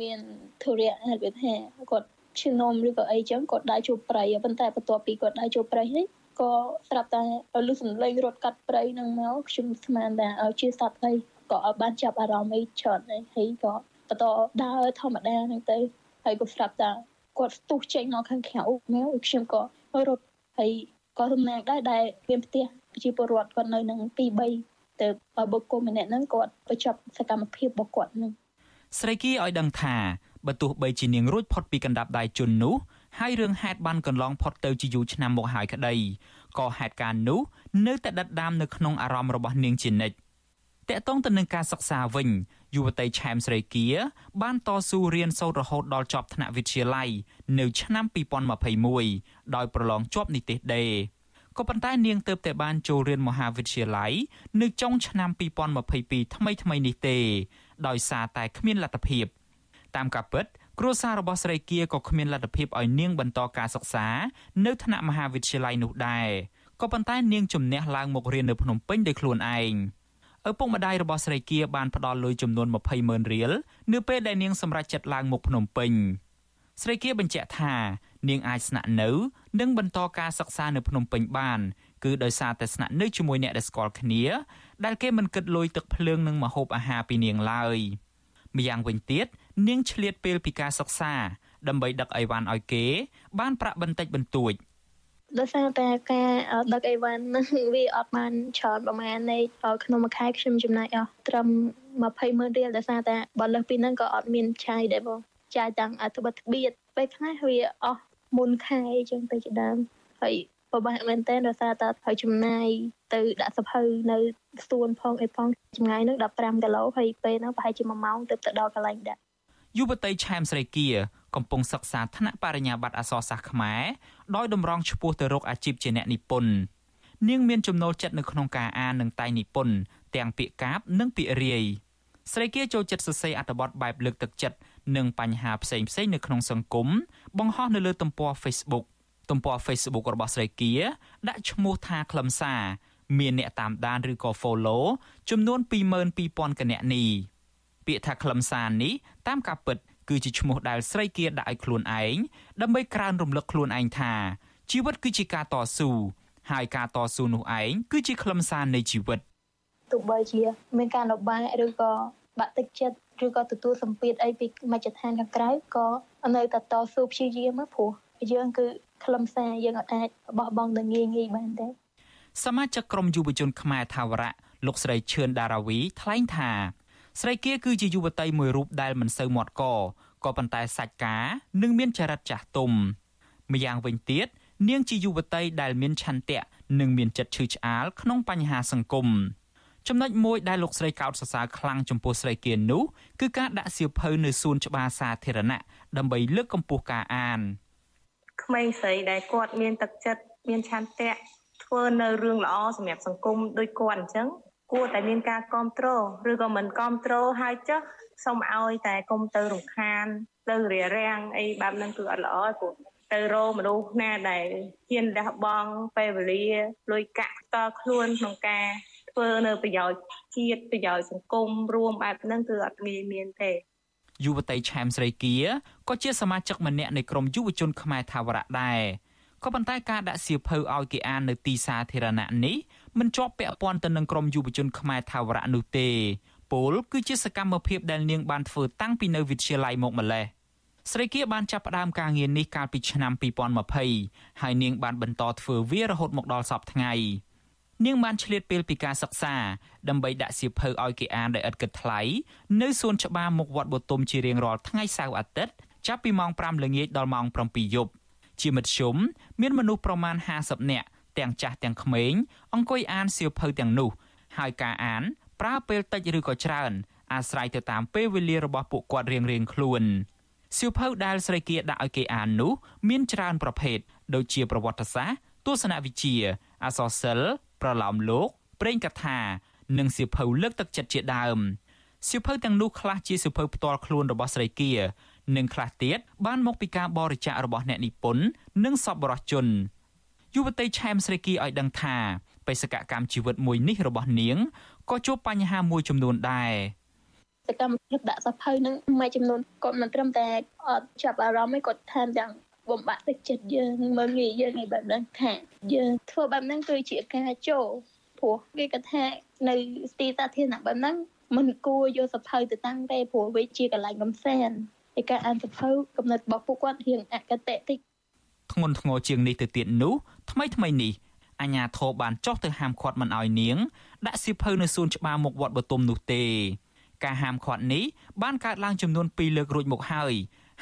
មានធុរៈហេតុវាថាគាត់ឈឺនំឬក៏អីចឹងគាត់ដើរជួបប្រៃប៉ុន្តែបន្ទាប់ពីគាត់ដើរជួបប្រៃហើយក៏ស្រាប់តែលឺសំឡេងរត់កាត់ព្រៃនឹងមកខ្ញុំស្មានថាជាសត្វអីក៏បានចាប់អារម្មណ៍អីច្រើនហើយក៏បន្តដើរធម្មតាហ្នឹងទៅហើយក៏ស្រាប់តែគាត់ស្ទុះចេញមកខាងក្រៅមកខ្ញុំក៏រត់ហើយក៏រំលែកដែរដែលមានផ្ទះ ប្រជាពលរដ្ឋគាត់នៅនឹងទី3ទៅបុគ្គលម្នាក់ហ្នឹងគាត់បញ្ចប់សកម្មភាពរបស់គាត់ហ្នឹងស្រីគីឲ្យដឹងថាបើទោះបីជានាងរួចផុតពីកណ្ដាប់ដៃជន់នោះហើយរឿងហេតុបានកន្លងផុតទៅជាយូរឆ្នាំមកហើយក្តីក៏ហេតុការណ៍នោះនៅតែដិតដាមនៅក្នុងអារម្មណ៍របស់នាងជានិច្ចតកតងទៅនឹងការសិក្សាវិញយុវតីឆែមស្រីគៀបានតស៊ូរៀនសូត្ររហូតដល់ចប់ថ្នាក់វិទ្យាល័យនៅឆ្នាំ2021ដោយប្រឡងជាប់និទេសដេ ក៏ប៉ុន្តែនាងទៅតែបានចូលរៀនមហាវិទ្យាល័យនៅចុងឆ្នាំ2022ថ្មីថ្មីនេះទេ ដោយសារតែគ្មានលទ្ធភាព តាមការពិតគ្រួសាររបស់ស្រីគៀក៏គ្មានលទ្ធភាពឲ្យនាងបន្តការសិក្សានៅថ្នាក់មហាវិទ្យាល័យនោះដែរក៏ប៉ុន្តែនាងជំនះឡើងមករៀននៅភ្នំពេញដោយខ្លួនឯងឪពុកម្ដាយរបស់ស្រីគៀបានផ្ដល់លុយចំនួន20ម៉ឺនរៀលនៅពេលដែលនាងសម្រេចចិត្តឡើងមកភ្នំពេញស្រីគៀបញ្ជាក់ថា នាងអាចស្នាក់នៅ និងបន្តការសិក្សានៅភ្នំពេញបាន គឺដោយសារតែស្នាក់នៅជាមួយអ្នកដែលស្គាល់គ្នា ដែលគេមិនគិតលុយទឹកភ្លើងនិងម្ហូបអាហារពីនាងឡើយម្យ៉ាងវិញទៀតនាងឆ្លៀតពេលពីការសិក្សា ដើម្បីដឹកអីវ៉ាន់ឲ្យគេ បានប្រាក់បន្តិចបន្តួចដោយសារតែការដឹកអីវ៉ាន់នឹងវាអត់បានច្រើនប្រហែលនៃក្នុងមួយខែខ្ញុំចំណាយអស់ត្រឹម20ម៉ឺនរៀលដោយសារតែបើលើសពីហ្នឹងក៏អត់មានចាយដែរបងចាយទាំងអត្ថបទបៀតពេលខ្លះវាអស់ មុនខែអញ្ចឹងទៅជាដើមហើយពិបាកមែនតើដោយសារតែហើយចំណាយទៅដាក់សភៅនៅស្ទួនផងអីផងចម្ងាយនោះ15គីឡូហើយពេលហ្នឹងប្រហែលជា1ម៉ោងទៅទៅដល់កន្លែងដាក់យុវតីឆែមស្រីគៀកំពុងសិក្សាថ្នាក់បរិញ្ញាបត្រអក្សរសាស្ត្រខ្មែរដោយតម្រង់ឆ្ពោះទៅរកអាជីពជាអ្នកនិពន្ធនាងមានចំណូលចិត្តនៅក្នុងការអាននិងតែងនិពន្ធទាំងពាក្យកាព្យនិងពាក្យរាយស្រីគៀចូលចិត្តសរសេរអត្ថបទបែបលើកទឹកចិត្ត និងបញ្ហាផ្សេងផ្សេងនៅក្នុងសង្គមបង្ហោះនៅលើទំព័រ Facebook ទំព័រ Facebook របស់ស្រីគៀដាក់ឈ្មោះថាខ្លឹមសារមានអ្នកតាមដានឬក៏ follow ចំនួន22000គណនីពាក្យថាខ្លឹមសារនេះតាមការពិតគឺជាឈ្មោះដែលស្រីគៀដាក់ឲ្យខ្លួនឯងដើម្បីក្រើនរំលឹកខ្លួនឯងថាជីវិតគឺជាការតស៊ូហើយការតស៊ូនោះឯងគឺជាខ្លឹមសារនៃជីវិតទោះបីជាមានការលំបាកឬក៏បាក់ទឹកចិត្ត ឬក៏ទទួលសម្ពាធអីពីមជ្ឈដ្ឋានខាងក្រៅក៏នៅតែតស៊ូព្យាយាមព្រោះយើងគឺខ្លឹមសារយើងអាចបោះបង់ទៅងាយងាយបានទេសមាជិកក្រុមយុវជនខ្មែរថាវរៈលោកស្រីឈឿនដារាវី ថ្លែងថា ស្រីគាគឺជាយុវតីមួយរូបដែលមិនសូវមាត់កក៏ប៉ុន្តែសាច់ការនឹងមានចរិតចាស់ទុំម្យ៉ាងវិញទៀតនាងជាយុវតីដែលមានឆន្ទៈនិងមានចិត្តឈឺឆ្អាលក្នុងបញ្ហាសង្គម ចំណុចមួយដែលលោកស្រីកោតសរសើរខ្លាំងចំពោះស្រីគៀននោះគឺការដាក់សៀវភៅនៅសួនច្បារសាធារណៈដើម្បីលើកកម្ពស់ការអានក្មេងស្រីដែលគាត់មានទឹកចិត្តមានឆន្ទៈធ្វើនៅរឿងល្អសម្រាប់សង្គមដូចគាត់អញ្ចឹងគួរតែមានការគ្រប់គ្រងឬក៏មិនគ្រប់គ្រងហើយចុះសូមឲ្យតែគុំទៅរំខានទៅរារាំងអីបែបហ្នឹងគឺអត់ល្អព្រោះទៅរកមនុស្សណាដែលហ៊ានលះបង់ពេលវេលាលុយកាក់តខ្លួនក្នុងការ ធ្វើនៅប្រយោជន៍ជាតិប្រយោជន៍សង្គមរួមបែបហ្នឹងគឺអត់មានមានទេយុវតីឆែមស្រីគៀក៏ជាសមាជិកម្នាក់នៃក្រុមយុវជនខ្មែរថាវរៈដែរក៏ប៉ុន្តែការដាក់សៀវភៅឲ្យគេអាននៅទីសាធារណៈនេះមិនជាប់ពាក់ព័ន្ធទៅនឹងក្រុមយុវជនខ្មែរថាវរៈនោះទេពលគឺជាសកម្មភាពដែលនាងបានធ្វើតាំងពីនៅវិទ្យាល័យមកម្លេះស្រីគៀបានចាប់ផ្ដើមការងារនេះកាលពីឆ្នាំ2020ហើយនាងបានបន្តធ្វើវារហូតមកដល់សពថ្ងៃ នាងបានឆ្លៀតពេលពីការសិក្សាដើម្បីដាក់សៀវភៅឲ្យគេអានដោយឥតគិតថ្លៃនៅសួនច្បារមុខវត្តបទុមជារៀងរាល់ថ្ងៃសៅរ៍អាទិត្យចាប់ពីម៉ោង5ល្ងាចដល់ម៉ោង7យប់ជាមធ្យមមានមនុស្សប្រមាណ50នាក់ទាំងចាស់ទាំងក្មេងអង្គុយអានសៀវភៅទាំងនោះ ហើយការអាន ប្រើពេលតិចឬក៏ច្រើន អាស្រ័យទៅតាមពេលវេលារបស់ពួកគាត់រៀងៗខ្លួនសៀវភៅដែលស្រីគៀដាក់ឲ្យគេអាននោះ មានច្រើនប្រភេទដូចជាប្រវត្តិសាស្ត្រទស្សនវិជ្ជាអក្សរសិល្ប៍ ប្រឡោមលោកព្រេងកថានិងសៀវភៅលើកទឹកចិត្តជាដើមសៀវភៅទាំងនោះខ្លះជាសៀវភៅផ្ទាល់ខ្លួនរបស់ស្រីគៀនិងខ្លះទៀតបានមកពីការបរិច្ចាគរបស់អ្នកនិពន្ធនិងសប្បុរសជនយុវតីឆែមស្រីគីឲ្យដឹងថាបេសកកម្មជីវិតមួយនេះរបស់នាងក៏ជួបបញ្ហាមួយចំនួនដែរសកម្មភាពដាក់សភៅនឹងមួយចំនួនគាត់មិនត្រឹមតែអត់ចាប់អារម្មណ៍ទេគាត់ថែមទាំង បំបាក់ទឹកចិត្តយើងមើលងាយយើងឯបែបហ្នឹងថាយើងធ្វើបែបហ្នឹងគឺជាការចូលព្រោះគេគាត់ថានៅទីសាធារណៈបែបហ្នឹងមិនគួរយកសភៅទៅតាំងទេព្រោះវាជាកន្លែងកំសាន្តឯការអានសភៅកំណត់របស់ពួកគាត់រៀងអកតេតិចធ្ងន់ធ្ងរជាងនេះទៅទៀតនោះថ្មីថ្មីនេះអាញាធរបានចោះទៅហាមឃាត់មិនឲ្យនាង ដាក់សៀវភៅនៅសួនច្បារមុខវត្តបទុមនោះទេ ការហាមឃាត់នេះបានកើតឡើងចំនួន2លើករួចមកហើយ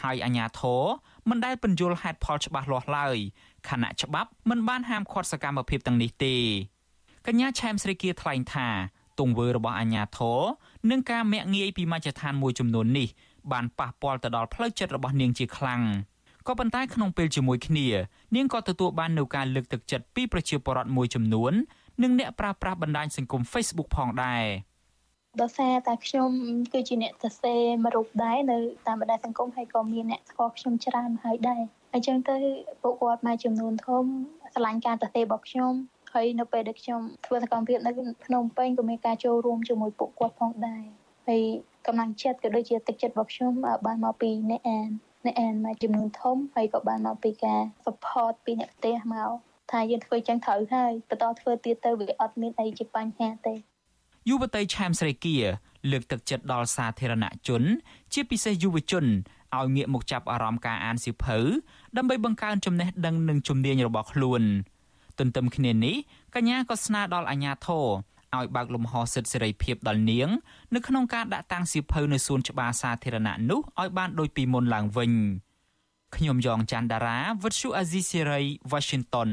ហើយអាញាធរ មិនដែលពន្យល់ហេតុផលច្បាស់លាស់ឡើយខណៈច្បាប់មិនបានហាមឃាត់សកម្មភាពទាំងនេះទេកញ្ញាឆែមស្រីគាថ្លែងថាទង្វើរបស់អាញាធរនិងការមាក់ងាយពីមជ្ឈដ្ឋានមួយចំនួននេះបានប៉ះពាល់ទៅដល់ផ្លូវចិត្តរបស់នាងជាខ្លាំងក៏ប៉ុន្តែក្នុងពេលជាមួយគ្នានាងក៏ទទួលបាននូវការលើកទឹកចិត្តពីប្រជាពលរដ្ឋមួយចំនួននិងអ្នកប្រើប្រាស់បណ្ដាញសង្គម Facebook ផងដែរ ដោយសារតែខ្ញុំគឺជាអ្នកសរសេរមួយរូបដែរនៅតាមបណ្ដាញសង្គមហើយក៏មានអ្នកស្គាល់ខ្ញុំច្រើនហើយដែរអញ្ចឹងទៅពួកគាត់មួយចំនួនធំឆ្លាញ់ការសរសេររបស់ខ្ញុំហើយនៅពេលដែលខ្ញុំធ្វើសកម្មភាពនៅភ្នំពេញក៏មានការចូលរួមជាមួយពួកគាត់ផងដែរហើយកម្លាំងចិត្តក៏ដូចជាទឹកចិត្តរបស់ខ្ញុំបានមកពីអ្នកអានអ្នកអានមួយចំនួនធំហើយក៏បានមកពីការ support ពីអ្នកផ្ទះមកថាយើងធ្វើចឹងត្រូវហើយបន្តធ្វើទៀតទៅវាអត់មានអីជាបញ្ហាទេ យុវតីឆែមស្រីគៀលើកទឹកចិត្តដល់សាធារណជន ជាពិសេសយុវជនឲ្យងាកមកចាប់អារម្មណ៍ការអានសៀវភៅដើម្បីបង្កើនចំណេះដឹងនិងជំនាញរបស់ខ្លួនទន្ទឹមគ្នានេះកញ្ញាក៏ស្នើដល់អាជ្ញាធរឲ្យបើកលំហសិទ្ធិសេរីភាពដល់នាងនៅក្នុងការដាក់តាំងសៀវភៅនៅសួនច្បារសាធារណៈនោះឲ្យបានដូចពីមុនឡើងវិញខ្ញុំយ៉ងច័ន្ទដារាវិទ្យុអាស៊ីសេរី Washington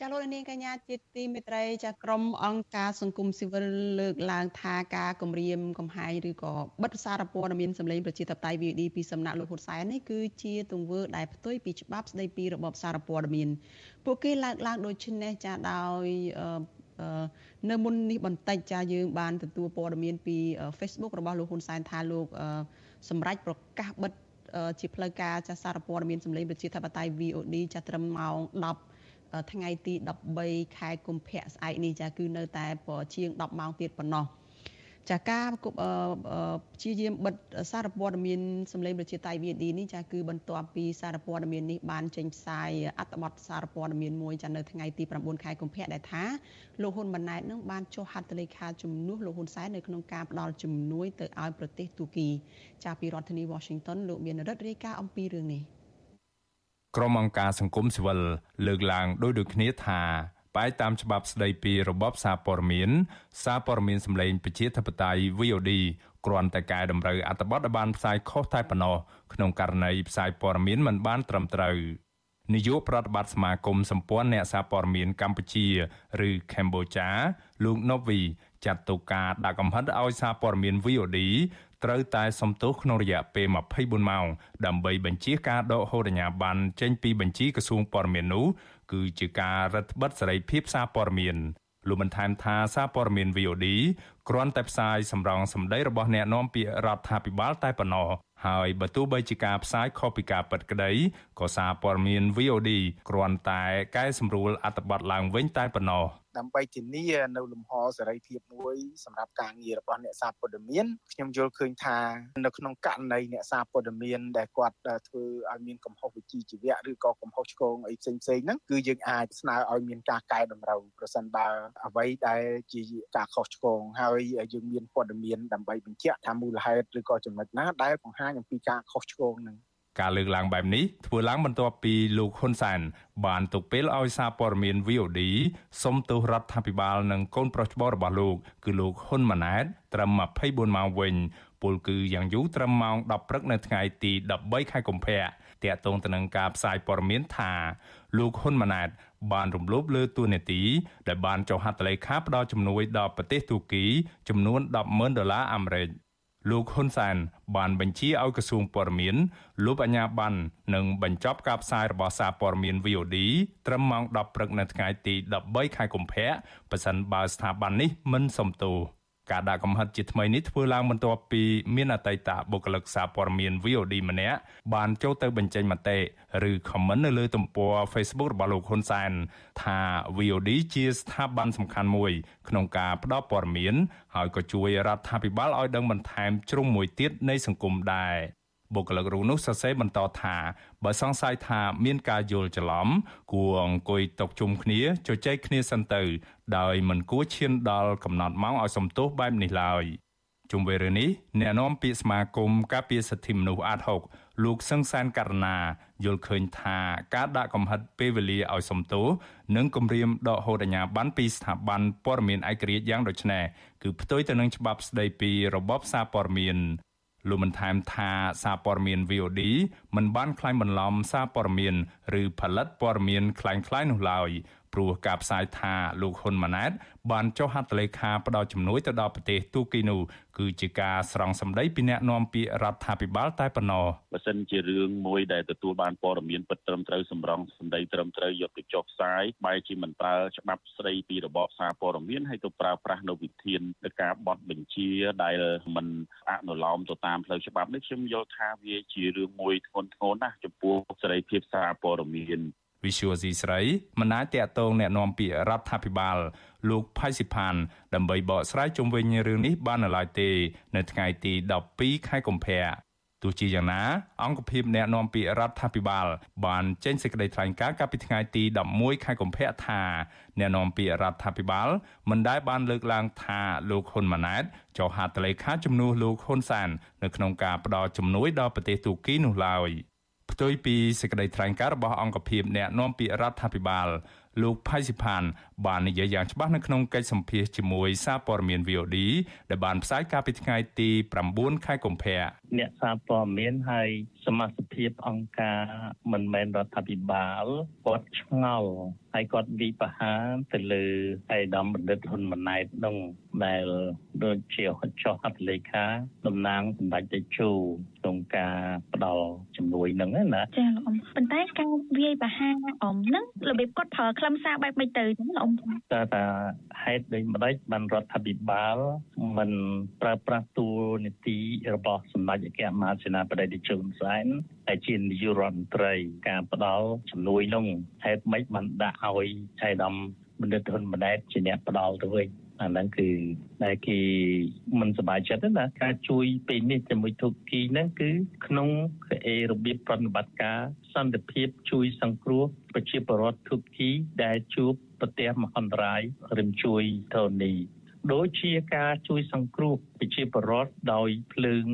ចាលោកនាងកញ្ញាជាទីមេត្រីចាក្រមអង្គការសង្គមស៊ីវិលលើកឡើងថាការគម្រាមកំហែងឬក៏បិទសារព័ត៌មានសម្លេងប្រជាធិបតេយ្យ VOD ពីសំណាក់លោកហ៊ុនសែននេះគឺជាទង្វើដែលផ្ទុយពីច្បាប់ស្តីពីរបបសារព័ត៌មានពួកគេលើកឡើងដូចនេះចាដោយនៅមុននេះបន្តិចចាយើងបានទទួលព័ត៌មានពី Facebook របស់លោកហ៊ុនសែនថាលោកសម្រេចប្រកាសបិទជាផ្លូវការចាសារព័ត៌មានសម្លេងប្រជាធិបតេយ្យ VOD ចាត្រឹមម៉ោង10 ថ្ងៃទី13ខែកុម្ភៈស្អែកនេះចាគឺនៅតែជាង10ម៉ោងទៀតប៉ុណ្ណោះចាការព្យាយាមបិទសារព័ត៌មានសម្លេងប្រជាតៃ VD នេះចាគឺបន្ទាប់ពីសារព័ត៌មាននេះបានចេញផ្សាយអត្ថបទសារព័ត៌មានមួយចានៅថ្ងៃទី9ខែកុម្ភៈដែលថាលោកហ៊ុនម៉ាណែតនឹងបានចុះហត្ថលេខាជំនួសលោកហ៊ុនសែននៅក្នុងការផ្ដល់ជំនួយទៅឲ្យប្រទេសទូគីចាពីរដ្ឋធានី Washington លោកមានរិទ្ធរាយការណ៍អំពីរឿងនេះ ក្រុមអង្គការសង្គមស៊ីវិលលើកឡើងដោយដូចគ្នាថាបបែកតាមច្បាប់ស្តីពីរបបសារព័ត៌មានសារព័ត៌មានសម្លេងប្រជាធិបតេយ្យ VOD គ្រាន់តែកែតម្រូវអត្ថបទឲ្យបានផ្សាយខុសតែប៉ុណ្ណោះក្នុងករណីផ្សាយព័ត៌មានមិនបានត្រឹមត្រូវនាយកប្រតិបត្តិសមាគមសម្ព័ន្ធអ្នកសារព័ត៌មានកម្ពុជា ឬកម្ពុជាលោក Novi ចាត់ទុកការដាក់កំហិតឲ្យសារព័ត៌មាន VOD ត្រូវតែសំទោសក្នុងរយៈពេល24ម៉ោងដើម្បីបញ្ជាការដកហូតអាជ្ញាប័ណ្ណចេញពីបញ្ជីក្រសួងព័ត៌មាននោះគឺជាការរឹតបន្តឹងសេរីភាពសារព័ត៌មានលោកបានថែមថាសារព័ត៌មាន VOD គ្រាន់តែផ្សាយសម្រងសម្ដីរបស់អ្នកនាំពាក្យរដ្ឋាភិបាលតែប៉ុណ្ណោះហើយបើទោះបីជាការផ្សាយខុសពីការពិតក្តីក៏សារព័ត៌មាន VOD គ្រាន់តែកែសម្រួលអត្ថបទឡើងវិញតែប៉ុណ្ណោះ ដើម្បីធានានៅលំហសេរីភាពមួយសម្រាប់ការងាររបស់អ្នកសារព័ត៌មានខ្ញុំយល់ឃើញថានៅក្នុងករណីអ្នកសារព័ត៌មានដែលគាត់ធ្វើឲ្យមានកំហុសវិជ្ជាជីវៈឬក៏កំហុសឆ្គងអីផ្សេងផ្សេងហ្នឹងគឺយើងអាចស្នើឲ្យមានការកែតម្រូវប្រសិនបើអ្វីដែលជាការខុសឆ្គងហើយយើងមានព័ត៌មានដើម្បីបញ្ជាក់ថាមូលហេតុឬក៏ចំណុចណាដែលបង្ហាញអំពីការខុសឆ្គងហ្នឹង ការលើកឡើងបែបនេះធ្វើឡើងបន្ទាប់ពីលោកហ៊ុនសែនបានទុកពេលឲ្យសារព័ត៌មាន VOD សុំទោសរដ្ឋាភិបាលនិងកូនប្រុសច្បងរបស់លោក គឺលោកហ៊ុនម៉ាណែតត្រឹម24ម៉ោងវិញពលគឺយ៉ាងយូរត្រឹមម៉ោង10ព្រឹកនៅថ្ងៃទី13ខែកុម្ភៈតាក់ទងទៅនឹងការផ្សាយព័ត៌មានថាលោកហ៊ុនម៉ាណែតបានរំលោភលើទូនាទីដែលបានចុះហត្ថលេខាផ្ដល់ជំនួយដល់ប្រទេសទូគីចំនួន100000ដុល្លារអាមេរិក លោកហ៊ុនសែនបានបញ្ជាឲ្យក្រសួងព័ត៌មានលុបអាជ្ញាប័ណ្ណនិងបញ្ចប់ការផ្សាយរបស់សារព័ត៌មាន VOD ត្រឹមម៉ោង10ព្រឹកនៅថ្ងៃទី13ខែកុម្ភៈប៉ះសិនបើស្ថាប័ននេះមិនសមទោស ការដាក់កំហិតជាថ្មីនេះធ្វើឡើងបន្ទាប់ពីមានអតីតបុគ្គលិកសារព័ត៌មាន VOD ម្នាក់បានចូលទៅបញ្ចេញមតិឬ comment នៅលើទំព័រ Facebook របស់លោកហ៊ុនសែនថា VOD ជាស្ថាប័នសំខាន់មួយ ក្នុងការផ្តល់ព័ត៌មានហើយក៏ជួយរដ្ឋាភិបាលឲ្យដឹងបន្ថែមជ្រុងមួយទៀតនៃសង្គមដែរ បុគ្គលិករូបនោះសរសេរបន្តថាបើសង្ស័យថាមានការយល់ច្រឡំគួរអង្គុយតុជុំគ្នាជជែកគ្នាសិនទៅ ដោយមិនគួរឈានដល់កំណត់ម៉ោងឲ្យសំទោសបែបនេះឡើយជុំវិញរឿងនេះអ្នកនាំពាក្យសមាគមការពារសិទ្ធិមនុស្សអាត6លោកសឹងសានករណាយល់ឃើញថាការដាក់កំហិតពេលវេលាឲ្យសំទោសនិងគម្រាមដកហូតអាជ្ញាប័ណ្ណពីស្ថាប័នព័ត៌មានឯករាជ្យយ៉ាងដូចនេះគឺផ្ទុយទៅនឹងច្បាប់ស្តីពីរបបសារព័ត៌មាន លោកបានថែមថាសារព័ត៌មាន VOD មិនបានក្លែងបន្លំសារព័ត៌មាន ឬផលិតព័ត៌មានក្លែងៗនោះឡើយ ព្រោះការផ្សាយថាលោកហ៊ុនម៉ាណែតបានចុះហត្ថលេខាផ្ដល់ជំនួយទៅដល់ប្រទេសទូគីនោះគឺជាការស្រង់សម្ដីពីអ្នកនាំពាក្យរដ្ឋាភិបាលតែប៉ុណ្ណោះបើសិនជារឿងមួយដែលទទួលបានព័ត៌មានពិតត្រឹមត្រូវសម្រង់សម្ដីត្រឹមត្រូវយកទៅចុះផ្សាយបែរជាមិនប្រើច្បាប់ស្ដីពីរបបសារព័ត៌មានហើយទៅប្រើប្រាស់នៅវិធាននៃការបត់បញ្ជាដែលមិនអនុលោមទៅតាមផ្លូវច្បាប់នេះខ្ញុំយល់ថាវាជារឿងមួយធ្ងន់ធ្ងរណាស់ចំពោះសេរីភាពសារព័ត៌មាន វិសុវស៊ីស្រីមិនអាចតាក់ទងแนะនាំពាក្យរដ្ឋាភិបាល លោកផៃស៊ីផានដើម្បីបកស្រាយជុំវិញរឿងនេះបាននៅឡើយទេ នៅថ្ងៃទី12ខែកុម្ភៈទោះជាយ៉ាងណា អង្គភាពអ្នកណែនាំពាក្យរដ្ឋាភិបាល បានចេញសេចក្តីថ្លែងការណ៍កាលពីថ្ងៃទី11ខែកុម្ភៈថាអ្នកណែនាំពាក្យរដ្ឋាភិបាលមិនដែលបានលើកឡើងថាលោកហ៊ុនម៉ាណែតចុះហត្ថលេខាជំនួសលោកហ៊ុនសាននៅក្នុងការផ្ដល់ជំនួយដល់ប្រទេសទូគីនោះឡើយ។ ផ្ទុយពីសេចក្តីថ្លែងការណ៍របស់អង្គភាពអ្នកនាំពាក្យរដ្ឋាភិបាលលោកផៃស៊ីផាន បាននិយាយយ៉ាងច្បាស់នៅក្នុងកិច្ចសម្ភាសជាមួយសារព័ត៌មាន VOD ដែលបានផ្សាយកាលពីថ្ងៃទី9ខែកុម្ភៈអ្នកសារព័ត៌មានហើយសមាជិកអង្គការមិនមែនរដ្ឋាភិបាលគាត់ឆ្ងល់ហើយគាត់វិបហាទៅលើអេដាមបណ្ឌិតហ៊ុនម៉ាណែតនោះដែលដូចជាចុះហត្ថលេខាតំណាងសម្ដេចតេជោក្នុងការផ្ដល់ជំនួយហ្នឹងណាចាលោកអ៊ំប៉ុន្តែការវាយបហាអ៊ំហ្នឹងរបៀបគាត់ប្រើខ្លឹមសារបែបមិនទៅហ្នឹងលោកអ៊ំតើតាហេតុដូចម្ដេចបានរដ្ឋាភិបាលមិនប្រើប្រាស់ទូនីតិរបស់សម្ដេចអគ្គមហាសេនាបតីតេជោហ៊ុនសែនដែលជានាយករដ្ឋមន្ត្រីការផ្ដល់ជំនួយនោះហេតុម៉េចបានដាក់ឲ្យចៃដំបណ្ឌិតហ៊ុនម៉ាណែតជាអ្នកផ្ដល់ទៅវិញអាហ្នឹងគឺដែលគេមិនសប្បាយចិត្តណាការជួយពេលនេះជាមួយទូគីហ្នឹងគឺក្នុងអេរបៀបប្រតិបត្តិការសន្តិភាពជួយសង្គ្រោះប្រជាពលរដ្ឋទូគីដែលជួប ប្រទះមហន្តរាយរំជួយធនីដូចជាការជួយសង្គ្រោះប្រជាពលរដ្ឋដោយភ្លើង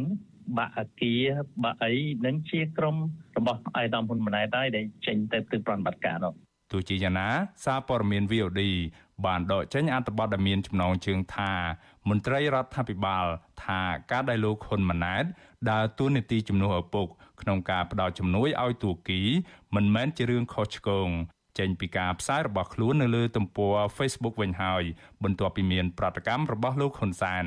បាក់អាគារបាក់អីនឹងជាក្រុមរបស់អាយដាមហ៊ុនម៉ាណែតដែរដែលចេញទៅទៅប្រតិបត្តិការនោះទោះជាយ៉ាងណាសារព័ត៌មាន VOD បានដកចេញអត្ថបទដែលមានចំណងជើងថា មន្ត្រីរដ្ឋាភិបាល ថាការដែលលោកហ៊ុនម៉ាណែតដើរតួនាទីជំនួសឪពុកក្នុងការផ្ដល់ជំនួយឲ្យទូគីមិនមែនជារឿងខុសឆ្គង ចេញពីការផ្សាយរបស់ខ្លួននៅលើទំព័រ Facebook វិញហើយបន្ទាប់ពីមានប្រតិកម្មរបស់លោកហ៊ុនសាន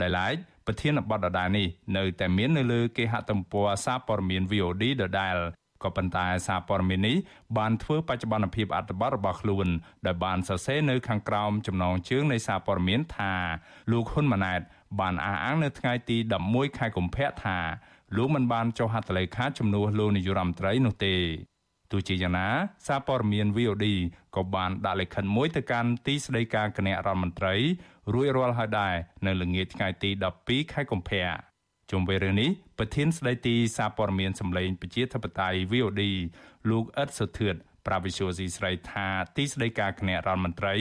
ដែលឡែកប្រធានបទដដែលនេះនៅតែមាននៅលើគេហទំព័រសារព័ត៌មាន VOD ដដែលក៏ប៉ុន្តែសារព័ត៌មាននេះបានធ្វើបច្ចុប្បន្នភាពអត្ថបទរបស់ខ្លួនដែលបានសរសេរនៅខាងក្រោមចំណងជើងនៃសារព័ត៌មានថាលោកហ៊ុនម៉ាណែតបានអះអាងនៅថ្ងៃទី11ខែកុម្ភៈថាលោកមិនបានចុះហត្ថលេខាជំនួសលោកនាយរដ្ឋមន្ត្រីនោះទេ ទោះជាយ៉ាងណាសារព័ត៌មាន VOD ក៏បានដាក់លិខិតមួយទៅកាន់ទីស្តីការគណៈរដ្ឋមន្ត្រីរួចរាល់ហើយដែរនៅល្ងាចថ្ងៃទី12ខែកុម្ភៈជុំវិញរឿងនេះប្រធានស្ដីទីសារព័ត៌មានសម្លេងប្រជាធិបតេយ្យ VOD លោកអ៊ិតសុធឿនប្រាវិសុយស៊ីស្រីថាទីស្តីការគណៈរដ្ឋមន្ត្រី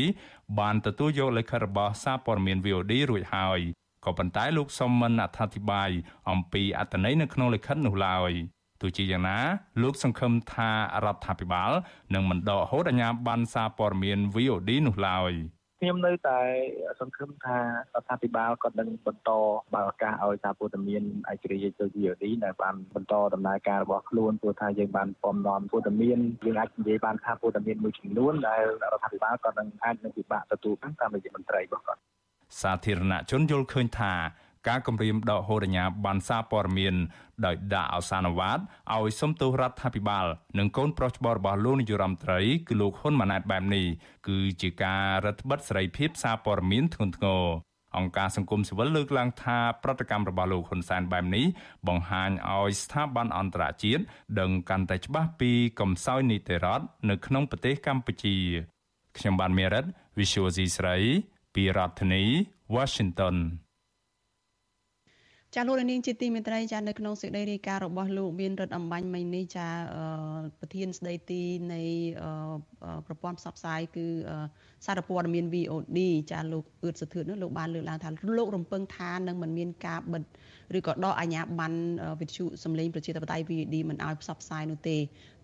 បានទទួលយកលិខិតរបស់សារព័ត៌មាន VOD រួចហើយក៏ប៉ុន្តែលោកសុំមិនអត្ថាធិប្បាយអំពីអត្ថន័យនៅក្នុងលិខិតនោះឡើយ ទោះជាយ៉ាងណាលោកសង្ឃឹមថារដ្ឋាភិបាលនឹងមិនដកហូតអាជ្ញាប័ណ្ណសារព័ត៌មាន VOD នោះឡើយ។ខ្ញុំនៅតែសង្ឃឹមថារដ្ឋាភិបាលក៏នឹងបន្តបើកឱកាសឲ្យសារព័ត៌មានឯករាជ្យទៅ VOD ដែលបានបន្តដំណើរការរបស់ខ្លួនព្រោះថាយើងបានពំនាំព័ត៌មានយើងអាចនិយាយបានថាព័ត៌មានមួយចំនួនដែលរដ្ឋាភិបាលក៏នឹងអាចនឹងពិបាកទទួលបានតាមរយៈមន្ត្រីរបស់គាត់សាធារណជនយល់ឃើញថា ការគម្រាមដកហូតអាជ្ញាប័ណ្ណសារព័ត៌មានដោយដាក់អសានវ៉ាតឲ្យសុំទោសរដ្ឋាភិបាលនិងកូនប្រុសច្បងរបស់លោកនាយរដ្ឋមន្ត្រីគឺលោកហ៊ុនម៉ាណែតបែបនេះគឺជាការរឹតបន្តឹងសេរីភាពសារព័ត៌មានធ្ងន់ធ្ងរអង្គការសង្គមស៊ីវិលលើកឡើងថាប្រតិកម្មរបស់លោកហ៊ុនសែនបែបនេះបង្ហាញឲ្យស្ថាប័នអន្តរជាតិដឹងកាន់តែច្បាស់ពីកំសោយនីតិរដ្ឋនៅក្នុងប្រទេសកម្ពុជាខ្ញុំបានមេរិត Visual C ស្រី ពីរដ្ឋធានី Washington ចាលោកនាងជាទីមេត្រីចានៅក្នុងសេចក្តីរាយការណ៍របស់លោកមានរដ្ឋអំបញ្ញមិញនេះចាប្រធានស្ដីទីនៃប្រព័ន្ធផ្សព្វផ្សាយគឺសារព័ត៌មាន VOD ចាលោកអឿតសុធឿននោះលោកបានលើកឡើងថាលោករំពឹងថានឹងមិនមានការបិទឬក៏ដកអាជ្ញាប័ណ្ណវិទ្យុសម្លេងប្រជាធិបតេយ្យ VOD មិនឲ្យផ្សព្វផ្សាយនោះទេ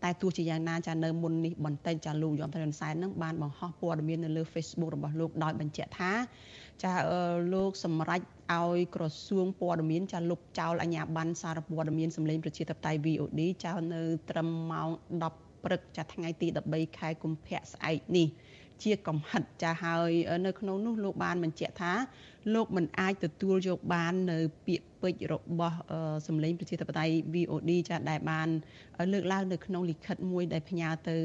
តែទោះជាយ៉ាងណាចានៅមុននេះបន្តិចចាលោកយមត្រៃនសែននឹងបានបង្ហោះព័ត៌មាននៅលើ Facebook របស់លោកដោយបញ្ជាក់ថា ចាលោកសម្រេចឲ្យក្រសួងព័ត៌មានចាលុបចោលអាជ្ញាប័ណ្ណសារព័ត៌មានសម្លេងប្រជាធិបតេយ្យ VOD ចោលនៅត្រឹមម៉ោង10ព្រឹកចាថ្ងៃទី13ខែកុម្ភៈស្អែកនេះ ជាកំហិតចាហើយនៅក្នុងនោះលោកបានបញ្ជាក់ថាលោកមិនអាចទទួលយកបាននៅពាក្យពេចន៍របស់សម្លេងប្រជាធិបតេយ្យ VOD ចាដែលបានលើកឡើងនៅក្នុងលិខិតមួយដែលផ្ញើទៅ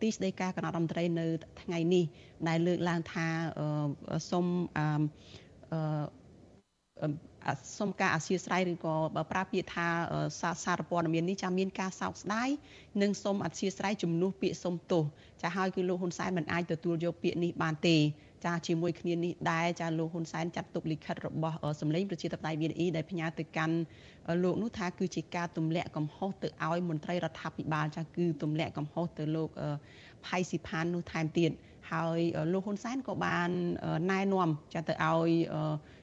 ទីស្តីការគណៈរដ្ឋមន្ត្រីនៅថ្ងៃនេះដែលលើកឡើងថាសូមអឺ សុំការអធិស្ឋានឬក៏ប្រើពាក្យថាសារព័ត៌មាននេះចាមានការសោកស្ដាយនិងសូមអធិស្ឋានជំនួសពាក្យសុំទោសចាហើយគឺលោកហ៊ុនសែនមិនអាចទទួលយកពាក្យនេះបានទេចាជាមួយគ្នានេះដែរចាលោកហ៊ុនសែនចាត់ទុកលិខិតរបស់សម្លេងប្រជាធិបតេយ្យ VNE ដែលផ្ញើទៅកាន់លោកនោះថាគឺជាការទម្លាក់កំហុសទៅឲ្យមន្ត្រីរដ្ឋាភិបាលចាគឺទម្លាក់កំហុសទៅលោកផៃស៊ីផាននោះថែមទៀតហើយលោកហ៊ុនសែនក៏បានណែនាំចាទៅឲ្យ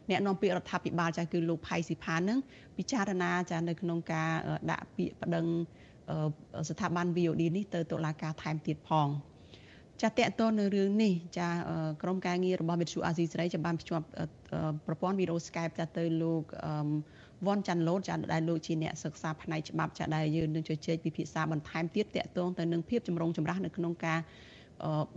អ្នកនាំពាក្យរដ្ឋាភិបាលចាគឺលោកផៃស៊ីផាននឹងពិចារណាចានៅក្នុងការដាក់ពាក្យប្តឹងស្ថាប័ន VOD នេះទៅតុលាការថែមទៀតផងចាតកតនៅរឿងនេះចាក្រុមការងាររបស់មិត្តជូអាស៊ីសេរីចាំបានភ្ជាប់ប្រព័ន្ធវីដេអូ Skype ចាទៅលោកវ៉ាន់ចាន់ឡូតចាដែលលោកជាអ្នកសិក្សាផ្នែកច្បាប់ចាដែលយើងនឹងជជែកពិភាក្សាបន្ថែមទៀតតកតងទៅនឹងភាពចម្រុងចម្រាស់នៅក្នុងការ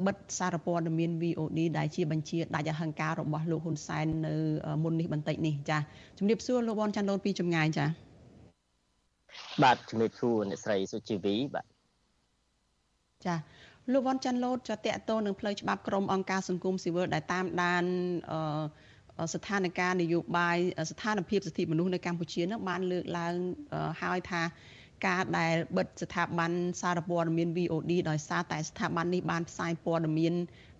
បិទសារព័ត៌មាន VOD ដែលជាបញ្ជាដាច់អហង្ការរបស់លោកហ៊ុនសែននៅមុននេះបន្តិចនេះចាជំរាបសួរលោកវ៉ាន់ចាន់ឡូតពីចម្ងាយចាបាទជំរាបសួរអ្នកស្រីសុជីវីបាទចាលោកវ៉ាន់ចាន់ឡូតចាតកតនឹងផ្លូវច្បាប់ក្រមអង្គការសង្គមស៊ីវិលដែលតាមដានអឺស្ថានភាពនយោបាយស្ថានភាពសិទ្ធិមនុស្សនៅកម្ពុជានឹងបានលើកឡើងហើយថា ការដែលបិទស្ថាប័នសារព័ត៌មាន VOD ដោយសារតែស្ថាប័ននេះបានផ្សាយព័ត៌មាន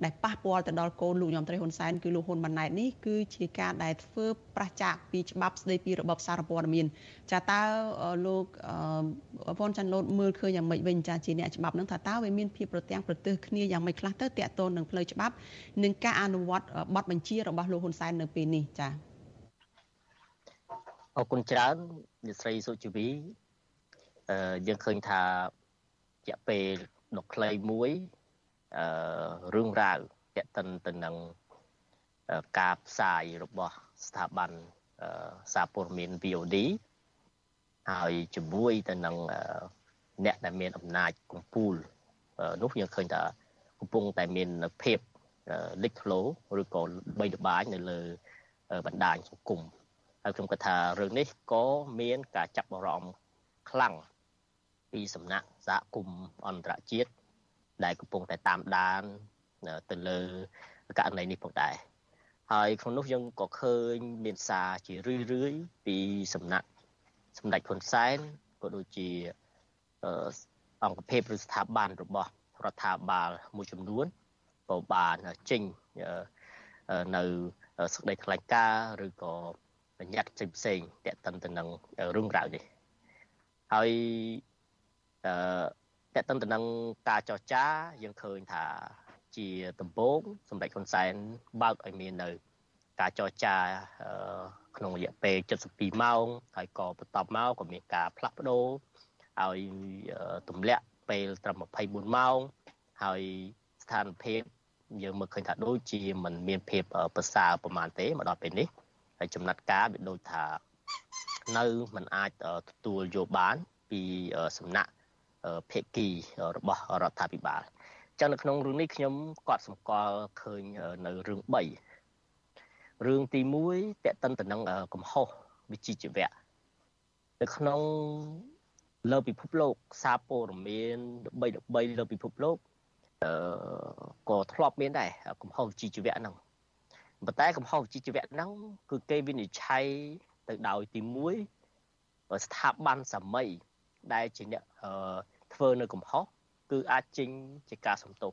ដែលប៉ះពាល់ទៅដល់កូនលោកញោមត្រីហ៊ុនសែនគឺលោកហ៊ុនម៉ាណែតនេះគឺជាការដែលធ្វើប្រឆាចពីច្បាប់ស្តីពីរបបសារព័ត៌មានចាតើលោកប៉ុនចាន់ឡូតមើលឃើញយ៉ាងម៉េចវិញចាជាអ្នកច្បាប់នឹងថាតើវាមានភាពប្រទាំងប្រទើសគ្នាយ៉ាងម៉េចខ្លះទៅតាក់ទងនឹងផ្លូវច្បាប់និងការអនុវត្តបទបញ្ជារបស់លោកហ៊ុនសែននៅពេលនេះចាអរគុណច្រើនអ្នកស្រីសុជីវី យើងឃើញថារយៈពេលដ៏ខ្លីមួយអឺរឿងរ៉ាវទាក់ទិនទៅនឹងការផ្សាយរបស់ស្ថាប័នសារព័ត៌មាន VOD ហើយជាមួយទៅនឹងអ្នកដែលមានអំណាចកម្ពូលនោះយើងឃើញថាកំពុងតែមានភាពលេចធ្លោឬក៏បីល្បាញនៅលើបណ្ដាញសង្គមហើយខ្ញុំគិតថារឿងនេះក៏មានការចាប់អារម្មណ៍ខ្លាំង ពីសំណាក់សហគមន៍អន្តរជាតិដែលកំពុងតែតាមដានទៅលើករណីនេះផងដែរហើយក្នុងនោះយើងក៏ឃើញមានសារជារឿយរឿយពីសំណាក់សម្ដេចហ៊ុនសែនក៏ដូចជាអង្គភាពឬស្ថាប័នរបស់រដ្ឋាភិបាលមួយចំនួនក៏បានចេញនៅសេចក្តីថ្លែងការណ៍ឬក៏បញ្ញត្តិផ្សេងៗទាក់ទិនទៅនឹងរឿងរ៉ាវនេះហើយ អឺតកតិនទៅនឹងការចរចាយើងឃើញថាជាដំបូងសម្ដេចហ៊ុនសែនបើកឲ្យមាននៅការចរចាក្នុងរយៈពេល72ម៉ោងហើយក៏បន្តមកក៏មានការផ្លាស់ប្ដូរឲ្យទម្លាក់ពេលត្រឹម24ម៉ោងហើយស្ថានភាពយើងមើលឃើញថាដូចជាมันមានភាពប្រសើរប្រហែលទេមកដល់ពេលនេះហើយចំណាត់ការវាដូចថានៅมันអាចទទួលយកបានពីសំណាក់ ភេកីរបស់រដ្ឋាភិបាលចឹងនៅក្នុងរឿងនេះខ្ញុំគាត់សម្គាល់ឃើញនៅរឿង3រឿងទី1តេតិនទៅនឹងកំហុសវិជ្ជាជីវៈនៅក្នុងលើពិភពលោកសារព័ត៌មានល្បីៗលើពិភពលោកអឺក៏ធ្លាប់មានដែរកំហុសវិជ្ជាជីវៈហ្នឹងប៉ុន្តែកំហុសវិជ្ជាជីវៈហ្នឹងគឺគេវិនិច្ឆ័យទៅដោយទី1ស្ថាប័នសាមីដែលជាអ្នក ធ្វើនៅកំហុសគឺអាចចេញជាការសំទោស